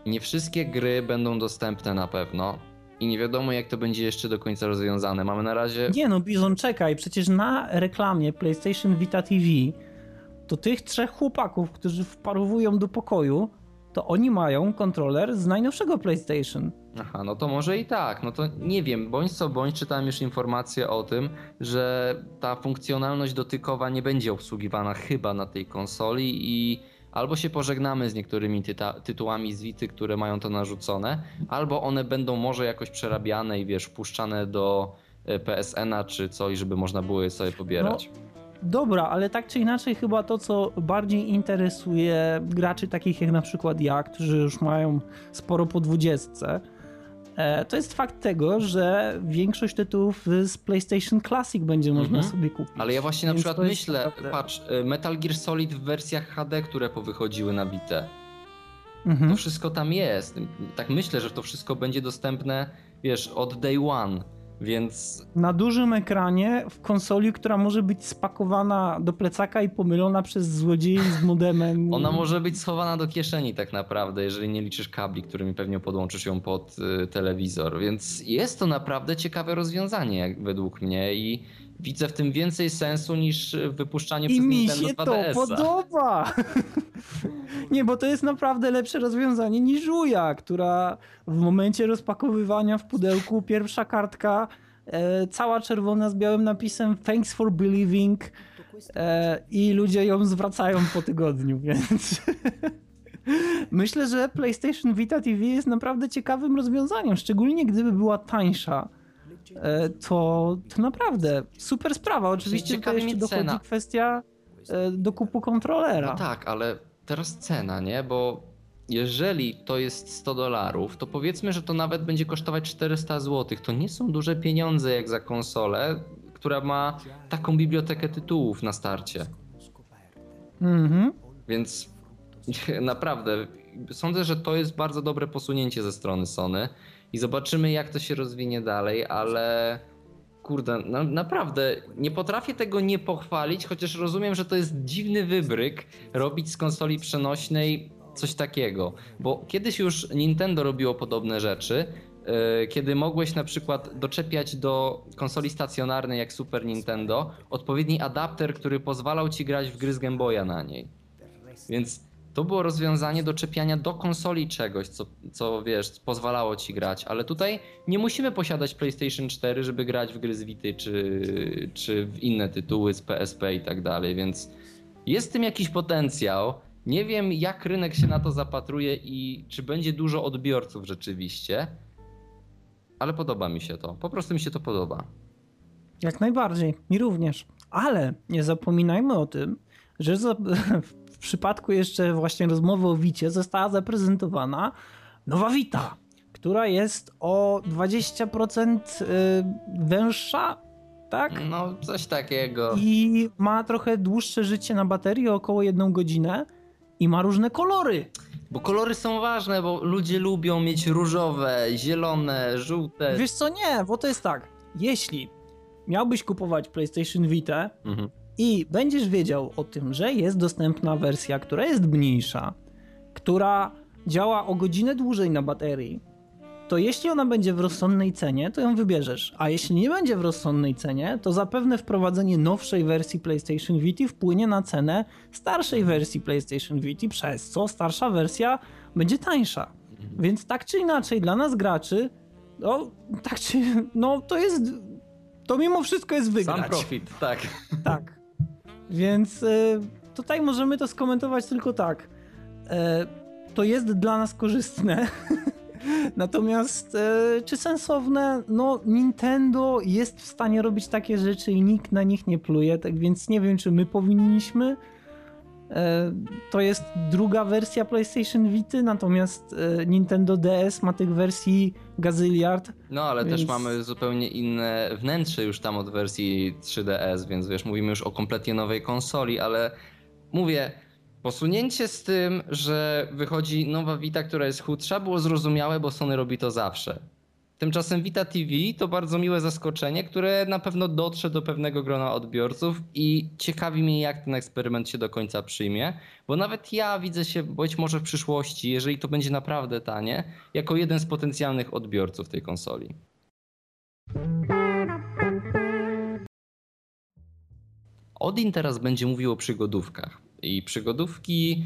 nie wszystkie gry będą dostępne na pewno. I nie wiadomo, jak to będzie jeszcze do końca rozwiązane. Mamy na razie. Nie no, Bizon, czekaj, przecież na reklamie PlayStation Vita TV to tych trzech chłopaków, którzy wparowują do pokoju, to oni mają kontroler z najnowszego PlayStation. Aha, no to może i tak. No to nie wiem, bądź co bądź, czytałem już informację o tym, że ta funkcjonalność dotykowa nie będzie obsługiwana chyba na tej konsoli i albo się pożegnamy z niektórymi tyta- tytułami z Vity, które mają to narzucone, albo one będą może jakoś przerabiane i wiesz, wpuszczane do e, PSN-a czy coś, żeby można było je sobie pobierać. Dobra, ale tak czy inaczej chyba to, co bardziej interesuje graczy takich jak na przykład ja, którzy już mają sporo po dwudziestce, e, to jest fakt tego, że większość tytułów z PlayStation Classic będzie można Mhm. sobie kupić. Ale ja właśnie na przykład myślę, naprawdę- patrz, e, Metal Gear Solid w wersjach HD, które powychodziły na Vitę. Mhm. To wszystko tam jest. Tak myślę, że to wszystko będzie dostępne, wiesz, od day one. Więc na dużym ekranie w konsoli, która może być spakowana do plecaka i pomylona przez złodziei z modemem. ona może być schowana do kieszeni tak naprawdę, jeżeli nie liczysz kabli, którymi pewnie podłączysz ją pod y, telewizor. Więc jest to naprawdę ciekawe rozwiązanie, jak według mnie i widzę w tym więcej sensu niż w wypuszczaniu I przez mi Nintendo się to 2DS-a. podoba! Nie, bo to jest naprawdę lepsze rozwiązanie niż Uja, która w momencie rozpakowywania w pudełku pierwsza kartka e, cała czerwona z białym napisem Thanks for believing e, i ludzie ją zwracają po tygodniu, więc myślę, że PlayStation Vita TV jest naprawdę ciekawym rozwiązaniem, szczególnie gdyby była tańsza. E, to, to naprawdę super sprawa. Oczywiście to ciekawi jeszcze dochodzi cena. kwestia e, dokupu kontrolera. No tak, ale teraz cena, nie? Bo jeżeli to jest 100 dolarów, to powiedzmy, że to nawet będzie kosztować 400 zł. To nie są duże pieniądze jak za konsolę, która ma taką bibliotekę tytułów na starcie. Mhm. Więc naprawdę sądzę, że to jest bardzo dobre posunięcie ze strony Sony i zobaczymy jak to się rozwinie dalej, ale kurde, na, naprawdę nie potrafię tego nie pochwalić, chociaż rozumiem, że to jest dziwny wybryk robić z konsoli przenośnej coś takiego, bo kiedyś już Nintendo robiło podobne rzeczy, yy, kiedy mogłeś na przykład doczepiać do konsoli stacjonarnej jak Super Nintendo odpowiedni adapter, który pozwalał ci grać w gry z Game Boya na niej. Więc to było rozwiązanie do czepiania do konsoli czegoś, co, co wiesz, pozwalało ci grać, ale tutaj nie musimy posiadać PlayStation 4, żeby grać w gry z Vity czy, czy w inne tytuły z PSP i tak dalej, więc jest w tym jakiś potencjał. Nie wiem, jak rynek się na to zapatruje i czy będzie dużo odbiorców rzeczywiście, ale podoba mi się to. Po prostu mi się to podoba. Jak najbardziej, mi również. Ale nie zapominajmy o tym, że przypadku jeszcze właśnie rozmowy o Wicie została zaprezentowana nowa Wita, która jest o 20% y, węższa, tak? No, coś takiego. I ma trochę dłuższe życie na baterii, około jedną godzinę i ma różne kolory. Bo kolory są ważne, bo ludzie lubią mieć różowe, zielone, żółte. Wiesz co, nie, bo to jest tak. Jeśli miałbyś kupować PlayStation Vita, mhm i będziesz wiedział o tym, że jest dostępna wersja, która jest mniejsza, która działa o godzinę dłużej na baterii, to jeśli ona będzie w rozsądnej cenie, to ją wybierzesz. A jeśli nie będzie w rozsądnej cenie, to zapewne wprowadzenie nowszej wersji PlayStation Vita wpłynie na cenę starszej wersji PlayStation Vita, przez co starsza wersja będzie tańsza. Więc tak czy inaczej, dla nas graczy, no, tak czy, no to jest, to mimo wszystko jest wygrać. Sam profit, tak. Tak. Więc e, tutaj możemy to skomentować tylko tak. E, to jest dla nas korzystne. Natomiast e, czy sensowne? No, Nintendo jest w stanie robić takie rzeczy i nikt na nich nie pluje, tak więc nie wiem, czy my powinniśmy. To jest druga wersja PlayStation Vita, natomiast Nintendo DS ma tych wersji gazyliard. No, ale więc... też mamy zupełnie inne wnętrze już tam od wersji 3DS, więc wiesz, mówimy już o kompletnie nowej konsoli, ale mówię, posunięcie z tym, że wychodzi nowa Vita, która jest chudsza, było zrozumiałe, bo Sony robi to zawsze. Tymczasem Vita TV to bardzo miłe zaskoczenie, które na pewno dotrze do pewnego grona odbiorców i ciekawi mnie, jak ten eksperyment się do końca przyjmie, bo nawet ja widzę się być może w przyszłości, jeżeli to będzie naprawdę tanie, jako jeden z potencjalnych odbiorców tej konsoli. Odin teraz będzie mówił o przygodówkach. I przygodówki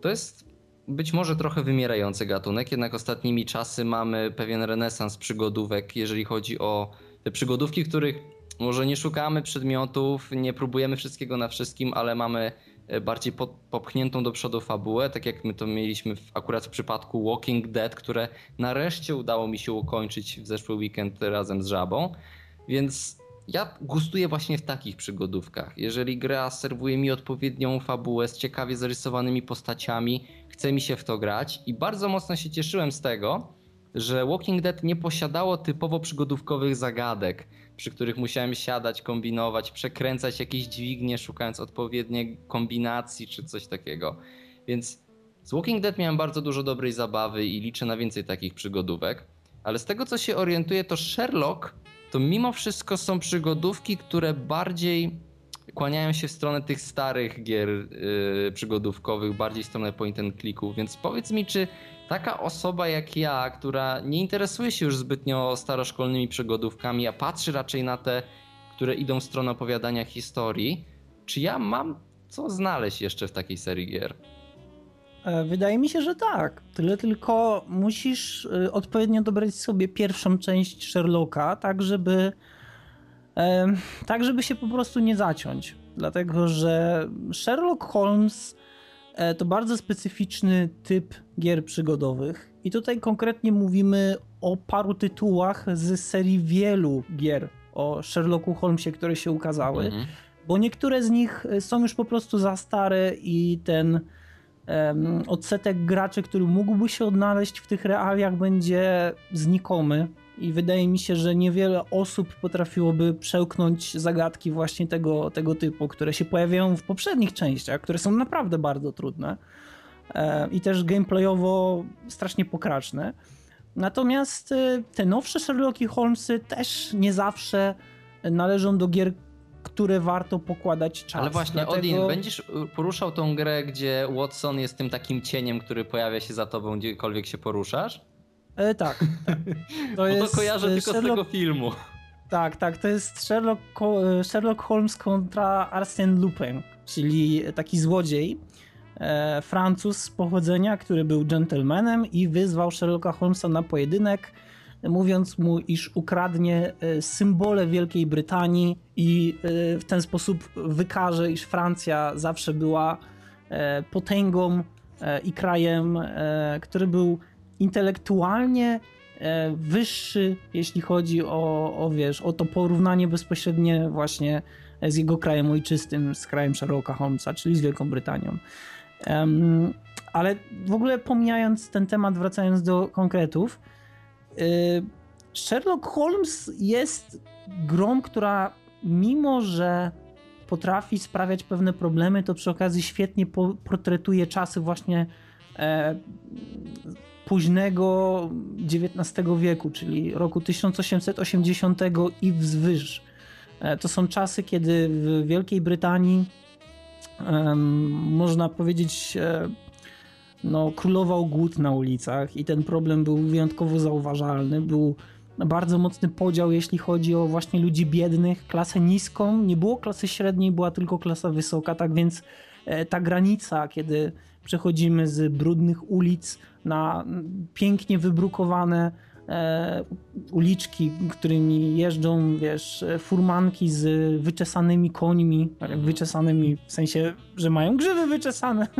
to jest być może trochę wymierający gatunek, jednak ostatnimi czasy mamy pewien renesans przygodówek, jeżeli chodzi o te przygodówki, których może nie szukamy przedmiotów, nie próbujemy wszystkiego na wszystkim, ale mamy e, bardziej popchniętą do przodu fabułę, tak jak my to mieliśmy w, akurat w przypadku Walking Dead, które nareszcie udało mi się ukończyć w zeszły weekend razem z Żabą. Więc ja gustuję właśnie w takich przygodówkach. Jeżeli gra serwuje mi odpowiednią fabułę z ciekawie zarysowanymi postaciami, chce mi się w to grać i bardzo mocno się cieszyłem z tego, że Walking Dead nie posiadało typowo przygodówkowych zagadek, przy których musiałem siadać, kombinować, przekręcać jakieś dźwignie, szukając odpowiedniej kombinacji czy coś takiego. Więc z Walking Dead miałem bardzo dużo dobrej zabawy i liczę na więcej takich przygodówek. Ale z tego co się orientuję, to Sherlock to mimo wszystko są przygodówki, które bardziej kłaniają się w stronę tych starych gier yy, przygodówkowych, bardziej w stronę point and clicków, więc powiedz mi, czy taka osoba jak ja, która nie interesuje się już zbytnio staroszkolnymi przygodówkami, a patrzy raczej na te, które idą w stronę opowiadania historii, czy ja mam co znaleźć jeszcze w takiej serii gier? E, wydaje mi się, że tak. Tyle tylko musisz e, odpowiednio dobrać sobie pierwszą część Sherlocka, tak żeby e, tak żeby się po prostu nie zaciąć. Dlatego, że Sherlock Holmes to bardzo specyficzny typ gier przygodowych. I tutaj konkretnie mówimy o paru tytułach z serii wielu gier o Sherlocku Holmesie, które się ukazały. Mhm. Bo niektóre z nich są już po prostu za stare i ten odsetek graczy, który mógłby się odnaleźć w tych realiach będzie znikomy i wydaje mi się, że niewiele osób potrafiłoby przełknąć zagadki właśnie tego, tego typu, które się pojawiają w poprzednich częściach, które są naprawdę bardzo trudne i też gameplayowo strasznie pokraczne. Natomiast e, te nowsze Sherlocki Holmesy też nie zawsze należą do gier, które warto pokładać czas. Ale właśnie, Dlatego... Odin, będziesz poruszał tą grę, gdzie Watson jest tym takim cieniem, który pojawia się za tobą, gdziekolwiek się poruszasz? E, tak, tak. To, jest, to kojarzę e, tylko Sherlock... z tego filmu. Tak, tak, to jest Sherlock, e, Sherlock Holmes kontra Arsène Lupin, czyli taki złodziej, e, Francuz z pochodzenia, który był gentlemanem i wyzwał Sherlocka Holmesa na pojedynek, mówiąc mu, iż ukradnie e, symbole Wielkiej Brytanii i w ten sposób wykaże, iż Francja zawsze była potęgą i krajem, który był intelektualnie e, wyższy, jeśli chodzi o, o, wiesz, o to porównanie bezpośrednie właśnie z jego krajem ojczystym, z krajem Sherlocka Holmesa, czyli z Wielką Brytanią. Ale w ogóle pomijając ten temat, wracając do konkretów, Sherlock Holmes jest grą, która mimo, że potrafi sprawiać pewne problemy, to przy okazji świetnie portretuje czasy właśnie e, późnego XIX wieku, czyli roku 1880 i wzwyż. E, to są czasy, kiedy w Wielkiej Brytanii um, można powiedzieć e, no, królował głód na ulicach i ten problem był wyjątkowo zauważalny. Był bardzo mocny podział, jeśli chodzi o właśnie ludzi biednych, klasę niską. Nie było klasy średniej, była tylko klasa wysoka, tak więc e, ta granica, kiedy przechodzimy z brudnych ulic na pięknie wybrukowane uliczki, którymi jeżdżą, wiesz, furmanki z wyczesanymi końmi, mhm. wyczesanymi w sensie, że mają grzywy wyczesane.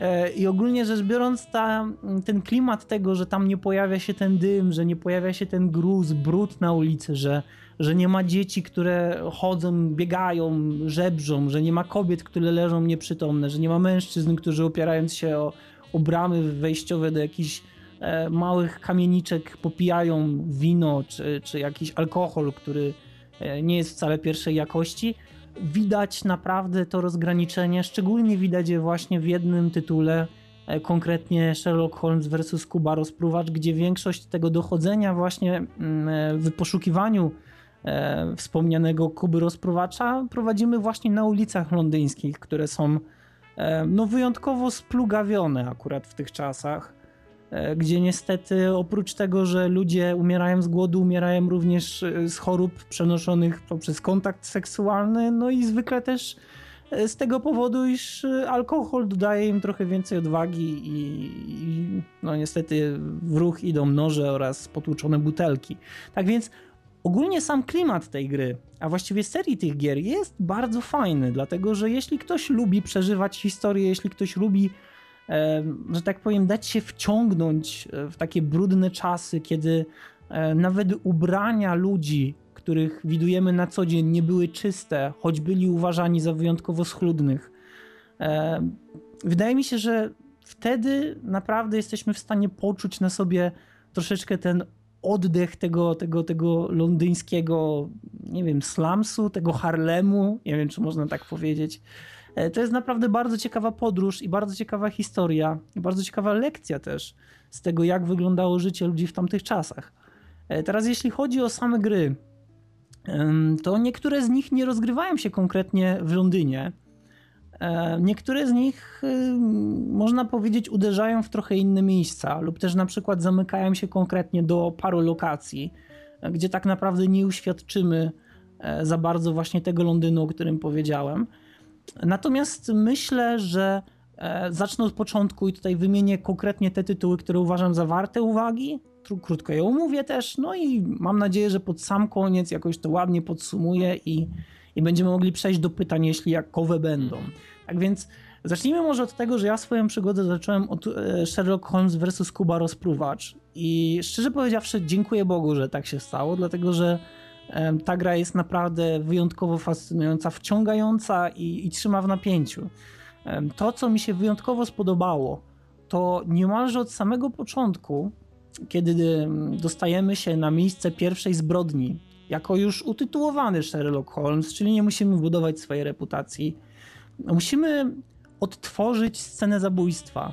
E, I ogólnie rzecz biorąc, ta, ten klimat tego, że tam nie pojawia się ten dym, że nie pojawia się ten gruz, brud na ulicy, że, że nie ma dzieci, które chodzą, biegają, żebrzą, że nie ma kobiet, które leżą nieprzytomne, że nie ma mężczyzn, którzy opierając się o o bramy wejściowe do jakichś e, małych kamieniczek popijają wino czy, czy jakiś alkohol, który e, nie jest wcale pierwszej jakości. Widać naprawdę to rozgraniczenie, szczególnie widać je właśnie w jednym tytule, e, konkretnie Sherlock Holmes vs. Kuba Rozpruwacz, gdzie większość tego dochodzenia właśnie mm, w poszukiwaniu wspomnianego Kuby Rozpruwacza prowadzimy właśnie na ulicach londyńskich, które są E, no wyjątkowo splugawione akurat w tych czasach, e, gdzie niestety oprócz tego, że ludzie umierają z głodu, umierają również e, z chorób przenoszonych poprzez kontakt seksualny, no i zwykle też z tego powodu, iż alkohol dodaje im trochę więcej odwagi i, i no niestety w ruch idą noże oraz potłuczone butelki. Tak więc Ogólnie sam klimat tej gry, a właściwie serii tych gier jest bardzo fajny, dlatego że jeśli ktoś lubi przeżywać historię, jeśli ktoś lubi, e, że tak powiem, dać się wciągnąć w takie brudne czasy, kiedy e, nawet ubrania ludzi, których widujemy na co dzień, nie były czyste, choć byli uważani za wyjątkowo schludnych. E, wydaje mi się, że wtedy naprawdę jesteśmy w stanie poczuć na sobie troszeczkę ten oddech tego, tego, tego londyńskiego, nie wiem, slumsu, tego Harlemu, nie wiem, czy można tak powiedzieć. E, to jest naprawdę bardzo ciekawa podróż i bardzo ciekawa historia, i bardzo ciekawa lekcja też z tego, jak wyglądało życie ludzi w tamtych czasach. E, teraz, jeśli chodzi o same gry, to niektóre z nich nie rozgrywają się konkretnie w Londynie. E, niektóre z nich, można powiedzieć, uderzają w trochę inne miejsca, lub też na przykład zamykają się konkretnie do paru lokacji, gdzie tak naprawdę nie uświadczymy za bardzo właśnie tego Londynu, o którym powiedziałem. Natomiast myślę, że e, zacznę od początku i tutaj wymienię konkretnie te tytuły, które uważam za warte uwagi. Krótko je omówię też, no i mam nadzieję, że pod sam koniec jakoś to ładnie podsumuję i i będziemy mogli przejść do pytań, jeśli jakowe będą. Tak więc zacznijmy może od tego, że ja swoją przygodę zacząłem od e, Sherlock Holmes vs. Kuba Rozpruwacz i szczerze powiedziawszy dziękuję Bogu, że tak się stało, dlatego że ta gra jest naprawdę wyjątkowo fascynująca, wciągająca i, i trzyma w napięciu. To, co mi się wyjątkowo spodobało, to niemalże od samego początku, kiedy dostajemy się na miejsce pierwszej zbrodni, jako już utytułowany Sherlock Holmes, czyli nie musimy budować swojej reputacji, musimy odtworzyć scenę zabójstwa.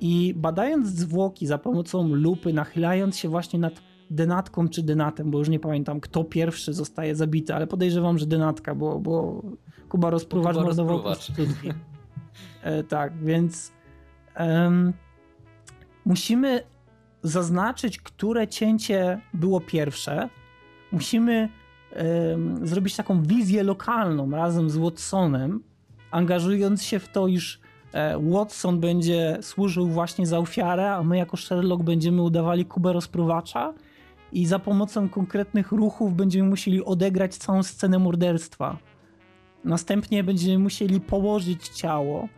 I badając zwłoki za pomocą lupy, nachylając się właśnie nad denatką czy denatem, bo już nie pamiętam, kto pierwszy zostaje zabity, ale podejrzewam, że denatka, bo, bo Kuba rozpruwacz mordował prostytutki. E, tak, więc um, musimy zaznaczyć, które cięcie było pierwsze. Musimy um, zrobić taką wizję lokalną razem z Watsonem, angażując się w to, iż e, Watson będzie służył właśnie za ofiarę, a my jako Sherlock będziemy udawali Kubę rozpruwacza i za pomocą konkretnych ruchów będziemy musieli odegrać całą scenę morderstwa. Następnie będziemy musieli położyć ciało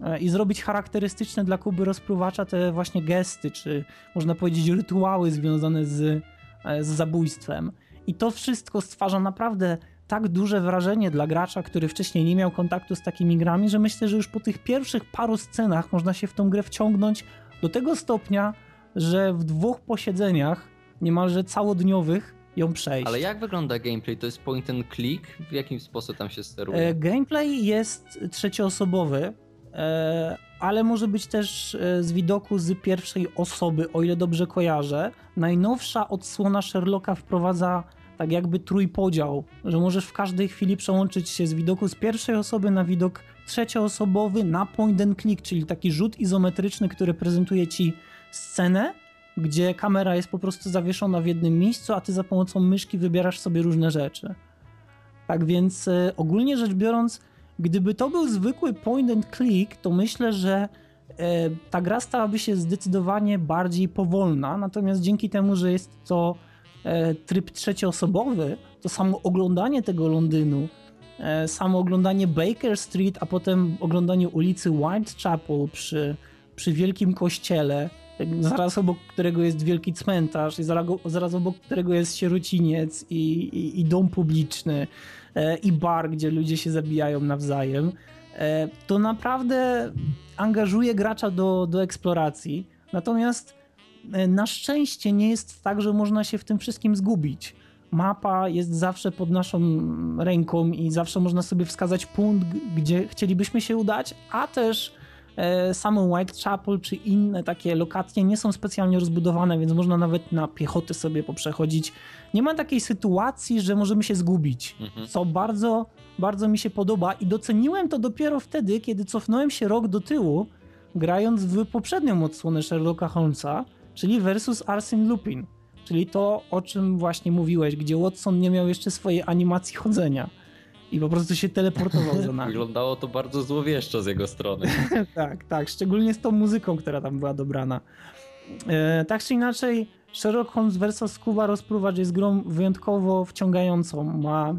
e, i zrobić charakterystyczne dla Kuby rozpruwacza te właśnie gesty, czy można powiedzieć rytuały związane z, e, z zabójstwem. I to wszystko stwarza naprawdę tak duże wrażenie dla gracza, który wcześniej nie miał kontaktu z takimi grami, że myślę, że już po tych pierwszych paru scenach można się w tą grę wciągnąć do tego stopnia, że w dwóch posiedzeniach niemalże całodniowych ją przejść. Ale jak wygląda gameplay? To jest point and click? W jakim sposób tam się steruje? E, gameplay jest trzecioosobowy, e, ale może być też e, z widoku z pierwszej osoby, o ile dobrze kojarzę. Najnowsza odsłona Sherlocka wprowadza tak jakby trójpodział, że możesz w każdej chwili przełączyć się z widoku z pierwszej osoby na widok trzecioosobowy na point and click, czyli taki rzut izometryczny, który prezentuje ci scenę gdzie kamera jest po prostu zawieszona w jednym miejscu, a ty za pomocą myszki wybierasz sobie różne rzeczy. Tak więc e, ogólnie rzecz biorąc, gdyby to był zwykły point and click, to myślę, że e, ta gra stałaby się zdecydowanie bardziej powolna, natomiast dzięki temu, że jest to e, tryb trzecioosobowy, to samo oglądanie tego Londynu, samo oglądanie Baker Street, a potem oglądanie ulicy Whitechapel przy, przy wielkim kościele, zaraz obok którego jest wielki cmentarz i zaraz, zaraz obok którego jest sierociniec i, i, i dom publiczny e, i bar, gdzie ludzie się zabijają nawzajem, e, to naprawdę angażuje gracza do, do eksploracji. Natomiast e, na szczęście nie jest tak, że można się w tym wszystkim zgubić. Mapa jest zawsze pod naszą ręką i zawsze można sobie wskazać punkt, gdzie chcielibyśmy się udać, a też E, samą Whitechapel czy inne takie lokacje nie są specjalnie rozbudowane, więc można nawet na piechotę sobie poprzechodzić. Nie ma takiej sytuacji, że możemy się zgubić, mhm. co bardzo, bardzo mi się podoba i doceniłem to dopiero wtedy, kiedy cofnąłem się rok do tyłu, grając w poprzednią odsłonę Sherlocka Holmesa, czyli versus Arsene Lupin, czyli to, o czym właśnie mówiłeś, gdzie Watson nie miał jeszcze swojej animacji chodzenia i po prostu się teleportował za nami. Wyglądało to bardzo złowieszczo z jego strony. tak, tak, szczególnie z tą muzyką, która tam była dobrana. E, tak czy inaczej, Sherlock Holmes vs. Kuba Rozpruwacz jest grą wyjątkowo wciągającą. Ma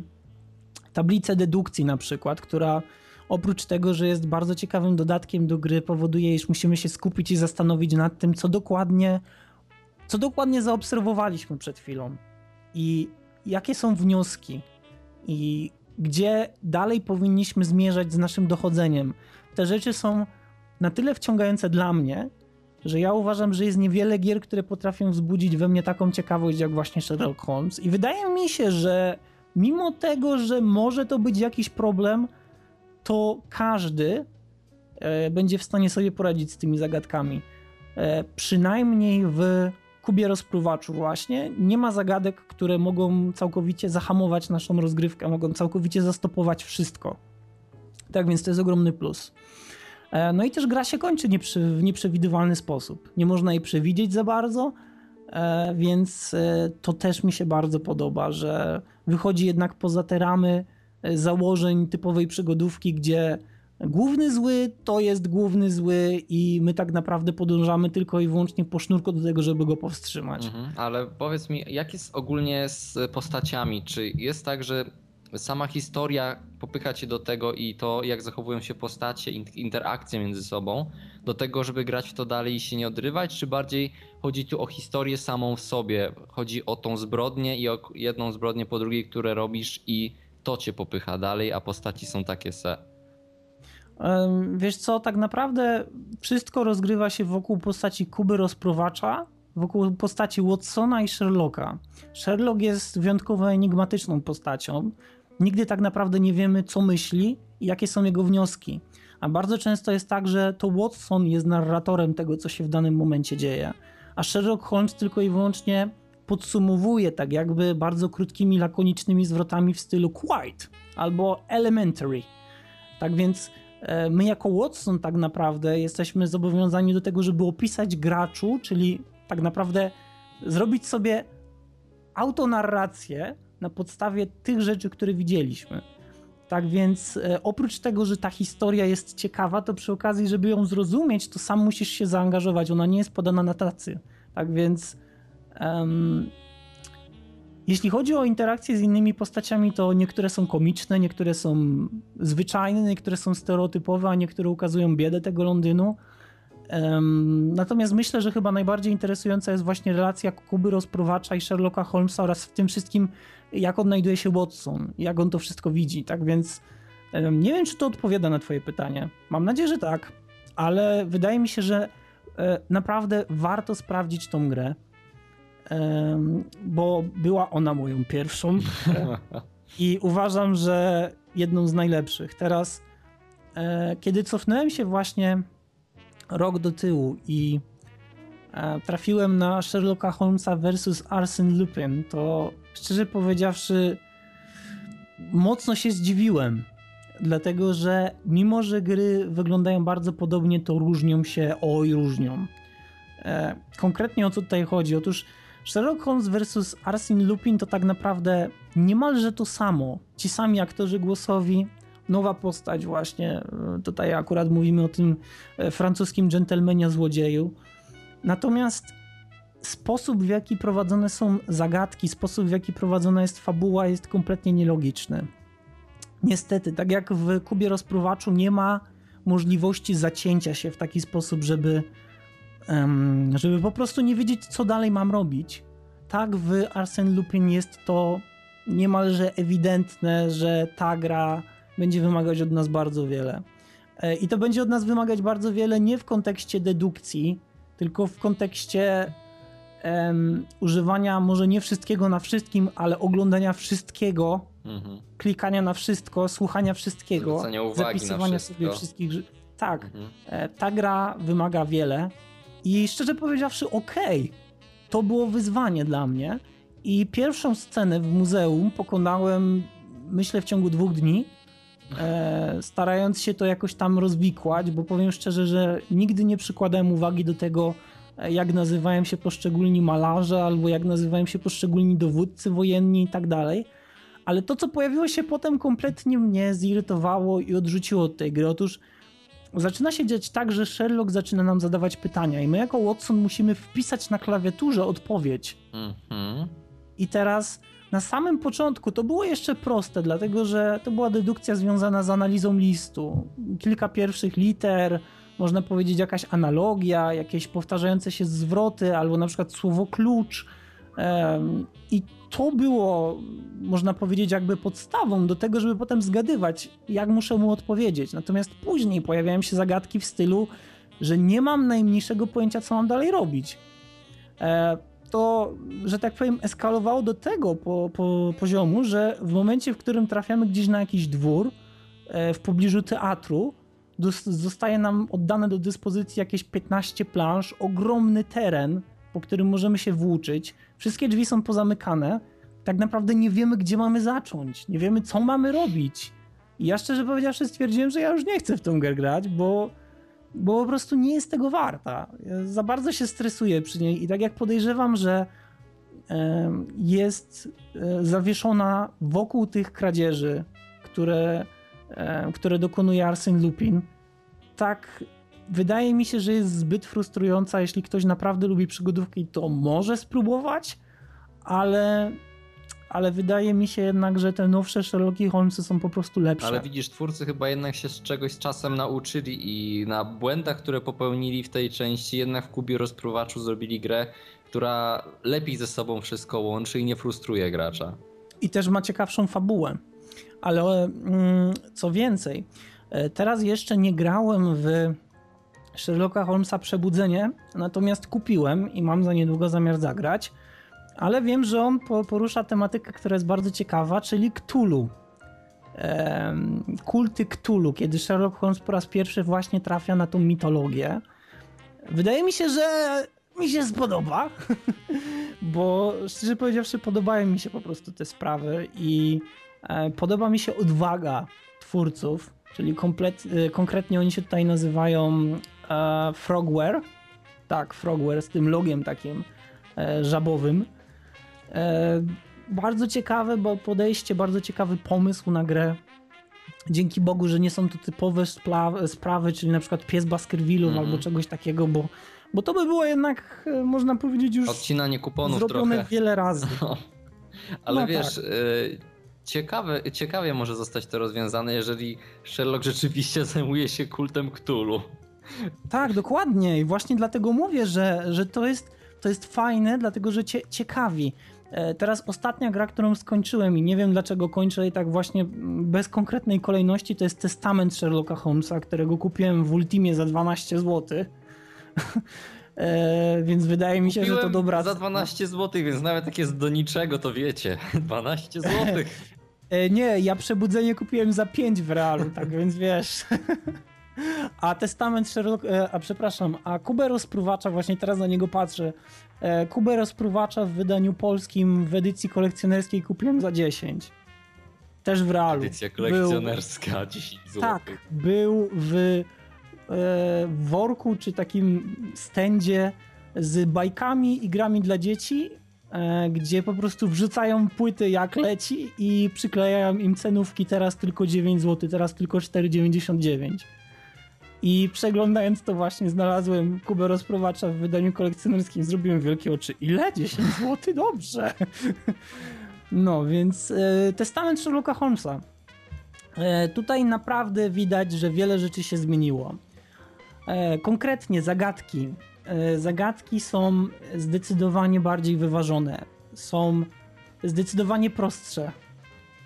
tablicę dedukcji na przykład, która oprócz tego, że jest bardzo ciekawym dodatkiem do gry, powoduje, iż musimy się skupić i zastanowić nad tym, co dokładnie, co dokładnie zaobserwowaliśmy przed chwilą i jakie są wnioski i gdzie dalej powinniśmy zmierzać z naszym dochodzeniem. Te rzeczy są na tyle wciągające dla mnie, że ja uważam, że jest niewiele gier, które potrafią wzbudzić we mnie taką ciekawość jak właśnie Sherlock Holmes. I wydaje mi się, że mimo tego, że może to być jakiś problem, to każdy e, będzie w stanie sobie poradzić z tymi zagadkami. E, przynajmniej w kubie rozpruwaczu właśnie nie ma zagadek, które mogą całkowicie zahamować naszą rozgrywkę, mogą całkowicie zastopować wszystko. Tak więc to jest ogromny plus. E, no i też gra się kończy w nieprzewidywalny sposób. Nie można jej przewidzieć za bardzo, e, więc e, to też mi się bardzo podoba, że wychodzi jednak poza te ramy założeń typowej przygodówki, gdzie Główny zły to jest główny zły i my tak naprawdę podążamy tylko i wyłącznie po sznurku do tego, żeby go powstrzymać. Mhm, ale powiedz mi, jak jest ogólnie z postaciami? Czy jest tak, że sama historia popycha cię do tego i to, jak zachowują się postacie, interakcje między sobą, do tego, żeby grać w to dalej i się nie odrywać, czy bardziej chodzi tu o historię samą w sobie? Chodzi o tą zbrodnię i o jedną zbrodnię po drugiej, które robisz i to cię popycha dalej, a postaci są takie se. Wiesz co, tak naprawdę wszystko rozgrywa się wokół postaci Kuby Rozprowacza, wokół postaci Watsona i Sherlocka. Sherlock jest wyjątkowo enigmatyczną postacią. Nigdy tak naprawdę nie wiemy, co myśli i jakie są jego wnioski. A bardzo często jest tak, że to Watson jest narratorem tego, co się w danym momencie dzieje, a Sherlock Holmes tylko i wyłącznie podsumowuje tak jakby bardzo krótkimi, lakonicznymi zwrotami w stylu quite albo elementary. Tak więc my jako Watson tak naprawdę jesteśmy zobowiązani do tego, żeby opisać graczu, czyli tak naprawdę zrobić sobie autonarrację na podstawie tych rzeczy, które widzieliśmy. Tak więc e, oprócz tego, że ta historia jest ciekawa, to przy okazji, żeby ją zrozumieć, to sam musisz się zaangażować. Ona nie jest podana na tacy. Tak więc um, jeśli chodzi o interakcje z innymi postaciami, to niektóre są komiczne, niektóre są zwyczajne, niektóre są stereotypowe, a niektóre ukazują biedę tego Londynu. Natomiast myślę, że chyba najbardziej interesująca jest właśnie relacja Kuby Rozprowacza i Sherlocka Holmesa oraz w tym wszystkim jak odnajduje się Watson, jak on to wszystko widzi. Tak więc nie wiem, czy to odpowiada na twoje pytanie. Mam nadzieję, że tak, ale wydaje mi się, że e, naprawdę warto sprawdzić tą grę, bo była ona moją pierwszą i uważam, że jedną z najlepszych. Teraz, e, kiedy cofnąłem się właśnie rok do tyłu i e, trafiłem na Sherlocka Holmesa versus Arsene Lupin, to szczerze powiedziawszy mocno się zdziwiłem. Dlatego, że mimo, że gry wyglądają bardzo podobnie, to różnią się, oj różnią. E, konkretnie o co tutaj chodzi? Otóż Sherlock Holmes versus Arsene Lupin to tak naprawdę niemalże to samo. Ci sami aktorzy głosowi, nowa postać właśnie. E, tutaj akurat mówimy o tym e, francuskim dżentelmenie złodzieju. Natomiast sposób w jaki prowadzone są zagadki, sposób w jaki prowadzona jest fabuła jest kompletnie nielogiczny. Niestety, tak jak w Kubie Rozpruwaczu nie ma możliwości zacięcia się w taki sposób, żeby, żeby po prostu nie wiedzieć, co dalej mam robić. Tak w Arsene Lupin jest to niemalże ewidentne, że ta gra będzie wymagać od nas bardzo wiele. E, I to będzie od nas wymagać bardzo wiele nie w kontekście dedukcji, tylko w kontekście um, używania może nie wszystkiego na wszystkim, ale oglądania wszystkiego, mhm. klikania na wszystko, słuchania wszystkiego, zapisywania sobie wszystkich. Tak, mhm. E, ta gra wymaga wiele i szczerze powiedziawszy, okej, okay, to było wyzwanie dla mnie. I pierwszą scenę w muzeum pokonałem, myślę, w ciągu dwóch dni e, starając się to jakoś tam rozwikłać, bo powiem szczerze, że nigdy nie przykładałem uwagi do tego, e, jak nazywają się poszczególni malarze, albo jak nazywają się poszczególni dowódcy wojenni i tak dalej. Ale to, co pojawiło się potem, kompletnie mnie zirytowało i odrzuciło od tej gry. Otóż zaczyna się dziać tak, że Sherlock zaczyna nam zadawać pytania, i my, jako Watson, musimy wpisać na klawiaturze odpowiedź. Mhm. I teraz na samym początku to było jeszcze proste, dlatego że to była dedukcja związana z analizą listu. Kilka pierwszych liter, można powiedzieć jakaś analogia, jakieś powtarzające się zwroty, albo na przykład słowo klucz. I to było, można powiedzieć, jakby podstawą do tego, żeby potem zgadywać, jak muszę mu odpowiedzieć. Natomiast później pojawiają się zagadki w stylu, że nie mam najmniejszego pojęcia, co mam dalej robić. E, to, że tak powiem, eskalowało do tego po, po poziomu, że w momencie, w którym trafiamy gdzieś na jakiś dwór e, w pobliżu teatru, zostaje nam oddane do dyspozycji jakieś 15 plansz, ogromny teren, po którym możemy się włóczyć. Wszystkie drzwi są pozamykane. Tak naprawdę nie wiemy, gdzie mamy zacząć. Nie wiemy, co mamy robić. I ja szczerze powiedziawszy stwierdziłem, że ja już nie chcę w tą grę grać, bo bo po prostu nie jest tego warta. Ja za bardzo się stresuję przy niej i tak jak podejrzewam, że jest e, zawieszona wokół tych kradzieży, które, które dokonuje Arsene Lupin, tak wydaje mi się, że jest zbyt frustrująca. Jeśli ktoś naprawdę lubi przygodówki, to może spróbować, ale ale wydaje mi się jednak, że te nowsze Sherlocki Holmesy są po prostu lepsze. Ale widzisz, twórcy chyba jednak się z czegoś z czasem nauczyli i na błędach, które popełnili w tej części, jednak w Kubie Rozpruwaczu zrobili grę, która lepiej ze sobą wszystko łączy i nie frustruje gracza. I też ma ciekawszą fabułę. Ale mm, co więcej, Teraz jeszcze nie grałem w Sherlocka Holmesa Przebudzenie, natomiast kupiłem i mam za niedługo zamiar zagrać, ale wiem, że on porusza tematykę, która jest bardzo ciekawa, czyli Cthulhu. Kulty Cthulhu, kiedy Sherlock Holmes po raz pierwszy właśnie trafia na tą mitologię. Wydaje mi się, że mi się spodoba, bo szczerze powiedziawszy podobają mi się po prostu te sprawy i e, podoba mi się odwaga twórców, czyli komplet, e, konkretnie oni się tutaj nazywają e, Frogware. Tak, Frogware z tym logiem takim żabowym. Bardzo ciekawe bo podejście, bardzo ciekawy pomysł na grę. Dzięki Bogu, że nie są to typowe sprawy, czyli na przykład pies Baskervillów mm albo czegoś takiego, bo bo to by było jednak, e, można powiedzieć, już odcinanie kuponów zrobione trochę. wiele razy. No. Ale no wiesz, tak. Y ciekawe, ciekawie może zostać to rozwiązane, jeżeli Sherlock rzeczywiście zajmuje się kultem Cthulhu. Tak, dokładnie. I właśnie dlatego mówię, że, że to, jest, to jest fajne, dlatego że cie, ciekawi. E, teraz ostatnia gra, którą skończyłem i nie wiem dlaczego kończę i tak właśnie bez konkretnej kolejności, to jest Testament Sherlocka Holmesa, którego kupiłem w Ultimie za 12 zł. E, więc wydaje mi się, Kupiłem że to dobra. Za 12 zł, więc nawet takie jest do niczego, to wiecie. 12 zł. E, nie, ja przebudzenie kupiłem za 5 w realu, tak więc wiesz. A testament Sherlock, e, a przepraszam, a Kubę rozpruwacza, właśnie teraz na niego patrzę. E, Kubę rozpruwacza w wydaniu polskim w edycji kolekcjonerskiej kupiłem za 10. Też w realu. Edycja kolekcjonerska, był, 10 zł. Tak, był w worku czy takim stędzie z bajkami i grami dla dzieci, e, gdzie po prostu wrzucają płyty jak leci i przyklejają im cenówki teraz tylko 9 zł, teraz tylko 4,99. I przeglądając to właśnie znalazłem Kubę rozprowacza w wydaniu kolekcjonerskim, zrobiłem wielkie oczy. Ile? 10 zł? Dobrze. No, więc e, testament Sherlocka Holmesa. E, tutaj naprawdę widać, że wiele rzeczy się zmieniło. E, konkretnie zagadki. E, zagadki są zdecydowanie bardziej wyważone. Są zdecydowanie prostsze.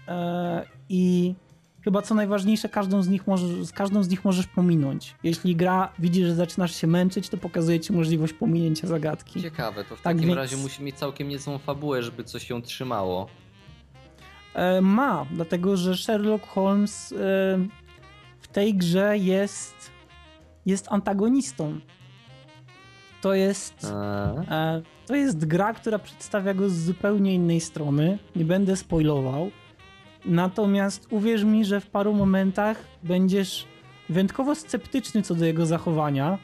E, I chyba co najważniejsze, każdą z nich możesz, każdą z nich możesz pominąć. Jeśli gra widzi, że zaczynasz się męczyć, to pokazuje ci możliwość pominięcia zagadki. Ciekawe, to w tak takim więc... razie musi mieć całkiem niezłą fabułę, żeby coś ją trzymało. Ma, dlatego że Sherlock Holmes w tej grze jest jest antagonistą. To jest, e, to jest gra, która przedstawia go z zupełnie innej strony. Nie będę spoilował. Natomiast uwierz mi, że w paru momentach będziesz wyjątkowo sceptyczny co do jego zachowania,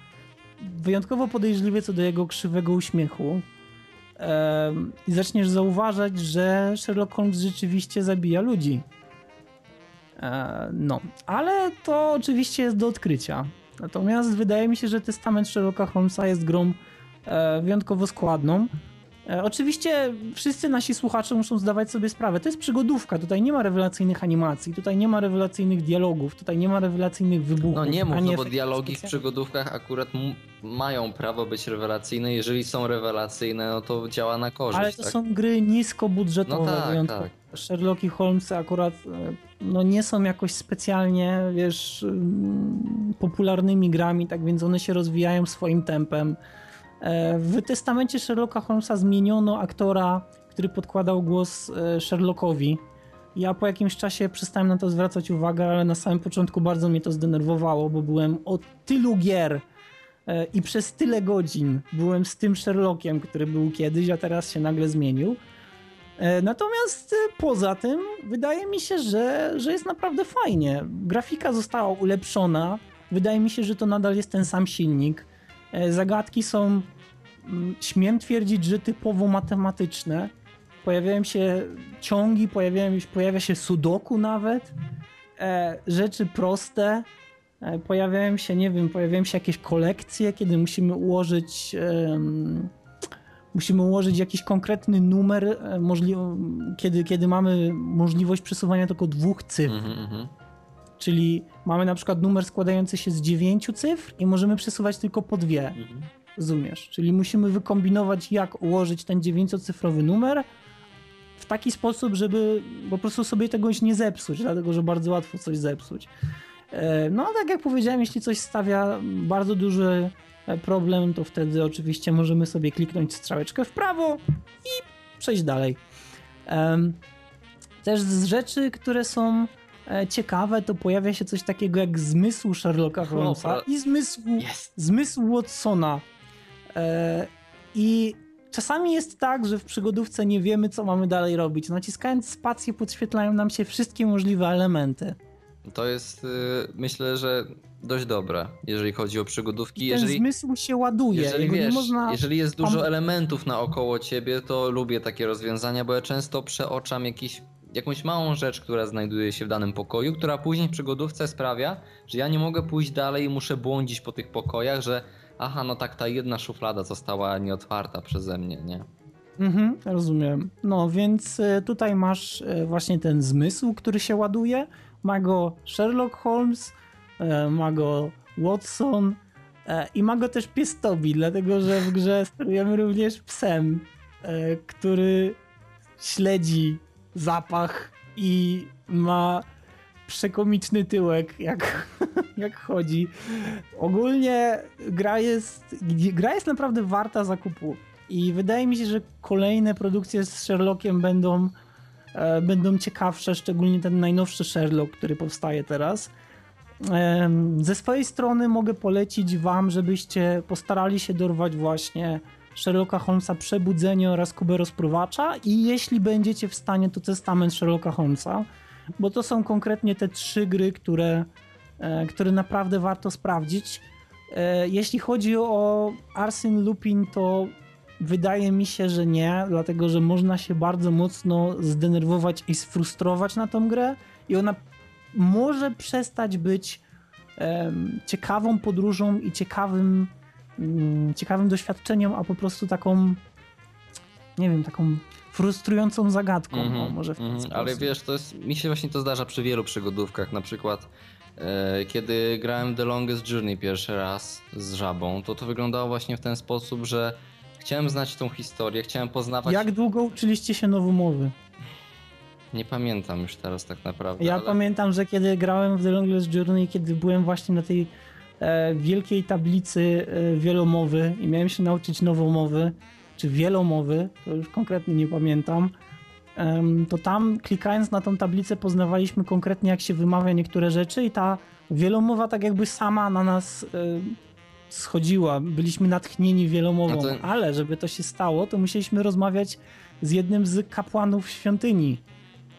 wyjątkowo podejrzliwy co do jego krzywego uśmiechu. I zaczniesz zauważać, że Sherlock Holmes rzeczywiście zabija ludzi. E, no, ale to oczywiście jest do odkrycia. Natomiast wydaje mi się, że Testament Sherlocka Holmesa jest grą e, wyjątkowo składną. E, oczywiście wszyscy nasi słuchacze muszą zdawać sobie sprawę. To jest przygodówka, tutaj nie ma rewelacyjnych animacji, tutaj nie ma rewelacyjnych dialogów, tutaj nie ma rewelacyjnych wybuchów. No nie mów, no bo dialogi w przygodówkach akurat mają prawo być rewelacyjne. Jeżeli są rewelacyjne, no to działa na korzyść. Ale to tak? są gry niskobudżetowe. No tak, tak. Sherlock i Holmes akurat e, no nie są jakoś specjalnie, wiesz, mm, popularnymi grami, tak więc one się rozwijają swoim tempem. E, w testamencie Sherlocka Holmesa zmieniono aktora, który podkładał głos e, Sherlockowi. Ja po jakimś czasie przestałem na to zwracać uwagę, ale na samym początku bardzo mnie to zdenerwowało, bo byłem od tylu gier i przez tyle godzin byłem z tym Sherlockiem, który był kiedyś, a teraz się nagle zmienił. E, natomiast e, poza tym wydaje mi się, że, że jest naprawdę fajnie. Grafika została ulepszona. Wydaje mi się, że to nadal jest ten sam silnik. E, zagadki są, mm, śmiem twierdzić, że typowo matematyczne. Pojawiają się ciągi, pojawiają, pojawia się sudoku nawet. Rzeczy proste. Pojawiają się, nie wiem, pojawiają się jakieś kolekcje, kiedy musimy ułożyć musimy ułożyć jakiś konkretny numer, e, kiedy, kiedy mamy możliwość przesuwania tylko dwóch cyfr. Mm -hmm. Czyli mamy na przykład numer składający się z dziewięciu cyfr i możemy przesuwać tylko po dwie. -hmm. Rozumiesz? Czyli musimy wykombinować, jak ułożyć ten dziewięciocyfrowy numer w taki sposób, żeby po prostu sobie tegoś nie zepsuć, dlatego że bardzo łatwo coś zepsuć. E, no, tak jak powiedziałem, jeśli coś stawia bardzo duży e, problem, to wtedy oczywiście możemy sobie kliknąć strzałeczkę w prawo i przejść dalej. Też z rzeczy, które są ciekawe, to pojawia się coś takiego jak zmysł Sherlocka Holmesa i zmysł, yes. zmysł Watsona. I czasami jest tak, że w przygodówce nie wiemy, co mamy dalej robić. Naciskając spację podświetlają nam się wszystkie możliwe elementy. To jest, y, myślę, że dość dobre, jeżeli chodzi o przygodówki. Ten jeżeli, zmysł się ładuje. Jeżeli, wiesz, można... jeżeli jest dużo elementów naokoło ciebie, to lubię takie rozwiązania, bo ja często przeoczam jakiś, jakąś małą rzecz, która znajduje się w danym pokoju, która później w przygodówce sprawia, że ja nie mogę pójść dalej i muszę błądzić po tych pokojach, że aha, no tak, ta jedna szuflada została nieotwarta przeze mnie, nie? Mhm, rozumiem. No więc y, tutaj masz y, właśnie ten zmysł, który się ładuje ma go Sherlock Holmes, e, ma go Watson e, i ma go też pies Toby, dlatego że w grze sterujemy również psem, e, który śledzi zapach i ma przekomiczny tyłek, jak, jak chodzi. Ogólnie gra jest, gra jest naprawdę warta zakupu i wydaje mi się, że kolejne produkcje z Sherlockiem będą E, będą ciekawsze, szczególnie ten najnowszy Sherlock, który powstaje teraz. Ze swojej strony mogę polecić Wam, żebyście postarali się dorwać właśnie Sherlocka Holmesa Przebudzenie oraz Kubę Rozpruwacza i jeśli będziecie w stanie, to Testament Sherlocka Holmesa, bo to są konkretnie te trzy gry, które, e, które naprawdę warto sprawdzić. E, jeśli chodzi o Arsene Lupin, to Wydaje mi się, że nie, dlatego że można się bardzo mocno zdenerwować i sfrustrować na tą grę i ona może przestać być ciekawą podróżą i ciekawym, ciekawym doświadczeniem, a po prostu taką, nie wiem, taką frustrującą zagadką. Mm -hmm, może w ten mm -hmm. Ale wiesz, to jest, mi się właśnie to zdarza przy wielu przygodówkach, na przykład e, kiedy grałem The Longest Journey pierwszy raz z żabą, to to wyglądało właśnie w ten sposób, że Chciałem znać tą historię, chciałem poznawać... Jak długo uczyliście się nowomowy? Nie pamiętam już teraz tak naprawdę. Ja ale... pamiętam, że kiedy grałem w The Longest Journey, kiedy byłem właśnie na tej wielkiej tablicy e, wielomowy. I miałem się nauczyć nowomowy, czy wielomowy, to już konkretnie nie pamiętam, e, to tam klikając na tą tablicę poznawaliśmy konkretnie jak się wymawia niektóre rzeczy i ta wielomowa tak jakby sama na nas e, schodziła, byliśmy natchnieni wielomową, to... ale żeby to się stało, to musieliśmy rozmawiać z jednym z kapłanów świątyni.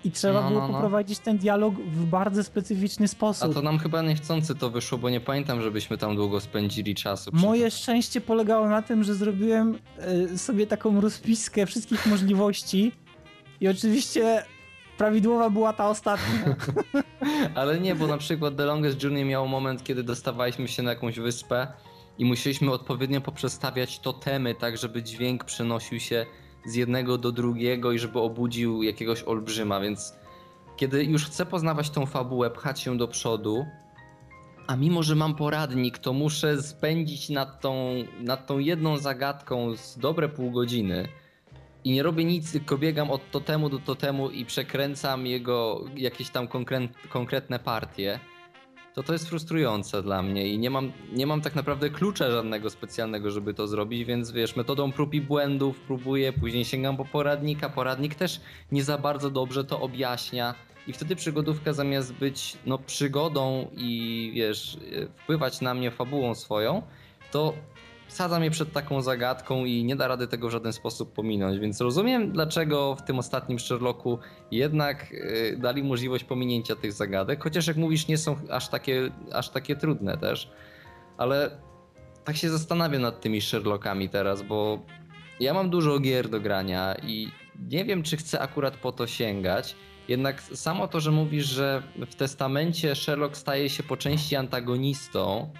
I trzeba no, było no, no. poprowadzić ten dialog w bardzo specyficzny sposób. A to nam chyba niechcący to wyszło, bo nie pamiętam, żebyśmy tam długo spędzili czasu. Moje szczęście polegało na tym, że zrobiłem y, sobie taką rozpiskę wszystkich możliwości i oczywiście prawidłowa była ta ostatnia. Ale nie, bo na przykład The Longest Journey miał moment, kiedy dostawaliśmy się na jakąś wyspę i musieliśmy odpowiednio poprzestawiać totemy, tak żeby dźwięk przenosił się z jednego do drugiego i żeby obudził jakiegoś olbrzyma, więc kiedy już chcę poznawać tą fabułę, pchać się do przodu, a mimo, że mam poradnik, to muszę spędzić nad tą, nad tą jedną zagadką z dobre pół godziny i nie robię nic, tylko biegam od totemu do totemu i przekręcam jego jakieś tam konkretne partie to to jest frustrujące dla mnie i nie mam, nie mam tak naprawdę klucza żadnego specjalnego, żeby to zrobić, więc wiesz, metodą prób i błędów próbuję, później sięgam po poradnika, poradnik też nie za bardzo dobrze to objaśnia i wtedy przygodówka zamiast być no przygodą i wiesz, wpływać na mnie fabułą swoją, to sadza mnie przed taką zagadką i nie da rady tego w żaden sposób pominąć, więc rozumiem dlaczego w tym ostatnim Sherlocku jednak yy, dali możliwość pominięcia tych zagadek, chociaż jak mówisz nie są aż takie, aż takie trudne też, ale tak się zastanawiam nad tymi Sherlockami teraz, bo ja mam dużo gier do grania i nie wiem czy chcę akurat po to sięgać, jednak samo to, że mówisz, że w testamencie Sherlock staje się po części antagonistą,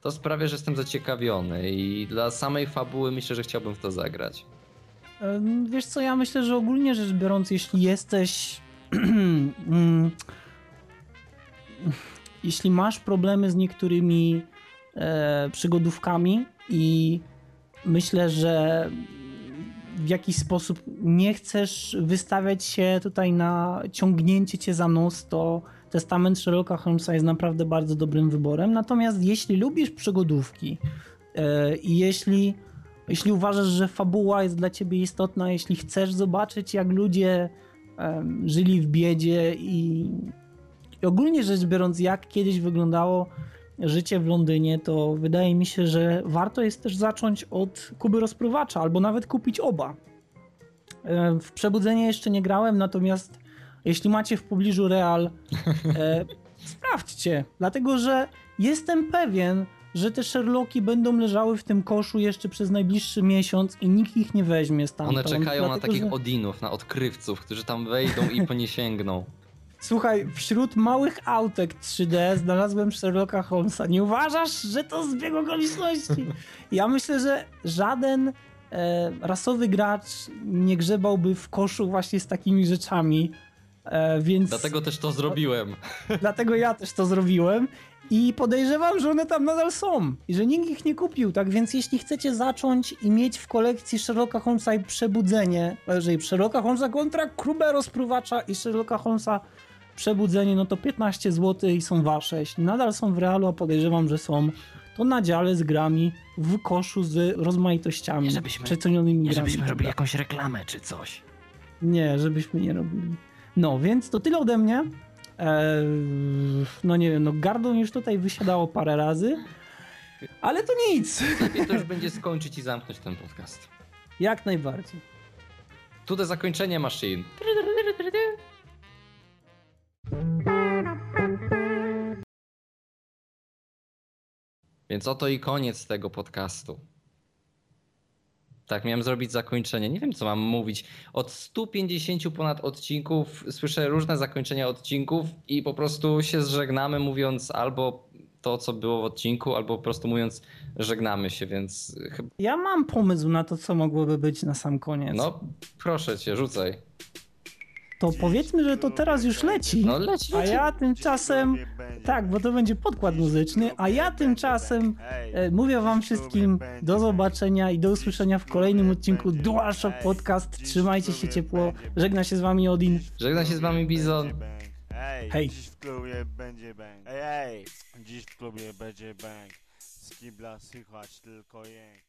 to sprawia, że jestem zaciekawiony i dla samej fabuły myślę, że chciałbym w to zagrać. Wiesz co, ja myślę, że ogólnie rzecz biorąc, jeśli jesteś. Mm, jeśli masz problemy z niektórymi e, przygodówkami i myślę, że w jakiś sposób nie chcesz wystawiać się tutaj na ciągnięcie cię za nos, to Testament Sherlocka Holmesa jest naprawdę bardzo dobrym wyborem. Natomiast jeśli lubisz przygodówki e, i jeśli, jeśli uważasz, że fabuła jest dla ciebie istotna, jeśli chcesz zobaczyć, jak ludzie żyli w biedzie i, i ogólnie rzecz biorąc, jak kiedyś wyglądało życie w Londynie, to wydaje mi się, że warto jest też zacząć od Kuby Rozprowacza, albo nawet kupić oba. E, w Przebudzenie jeszcze nie grałem, natomiast jeśli macie w pobliżu Real, e, sprawdźcie, dlatego że jestem pewien, że te Sherlocki będą leżały w tym koszu jeszcze przez najbliższy miesiąc i nikt ich nie weźmie stamtąd. One czekają dlatego, na takich że... Odinów, na odkrywców, którzy tam wejdą i po nie sięgną. Słuchaj, wśród małych autek 3D znalazłem Sherlocka Holmesa. Nie uważasz, że to zbieg okoliczności? Ja myślę, że żaden e, rasowy gracz nie grzebałby w koszu właśnie z takimi rzeczami, więc... Dlatego też to zrobiłem. Dlatego ja też to zrobiłem i podejrzewam, że one tam nadal są i że nikt ich nie kupił, tak więc jeśli chcecie zacząć i mieć w kolekcji Sherlocka Holmesa i Przebudzenie, jeżeli Sherlocka Holmesa kontra Krubę Rozpruwacza i Sherlocka Holmesa Przebudzenie, no to 15 zł i są wasze. Jeśli nadal są w realu, a podejrzewam, że są, to na dziale z grami w koszu z rozmaitościami, nie żebyśmy, przecenionymi nie grami. żebyśmy robili jakąś reklamę czy coś. Nie, żebyśmy nie robili. No, więc to tyle ode mnie. Eee, no nie wiem, no gardło już tutaj wysiadało parę razy, ale to nic. Lepiej to już będzie skończyć i zamknąć ten podcast. Jak najbardziej. Tutaj zakończenie maszyn. Więc oto i koniec tego podcastu. Tak, miałem zrobić zakończenie. Nie wiem, co mam mówić. Od 150 ponad odcinków słyszę różne zakończenia odcinków i po prostu się zżegnamy, mówiąc albo to, co było w odcinku, albo po prostu mówiąc, żegnamy się, więc chyba. Ja mam pomysł na to, co mogłoby być na sam koniec. No, proszę cię, rzucaj to powiedzmy, że to teraz już leci. No leci. A ja tymczasem, tak, bo to będzie podkład muzyczny, a ja tymczasem e, mówię wam wszystkim do zobaczenia i do usłyszenia w kolejnym odcinku DualShock Podcast. Trzymajcie się ciepło. Żegna się z wami Odin. Żegna się z wami Bizon. Hej. Dziś w klubie będzie bang. Ej, ej. Dziś w klubie będzie bang. Z kibla słychać tylko jęk.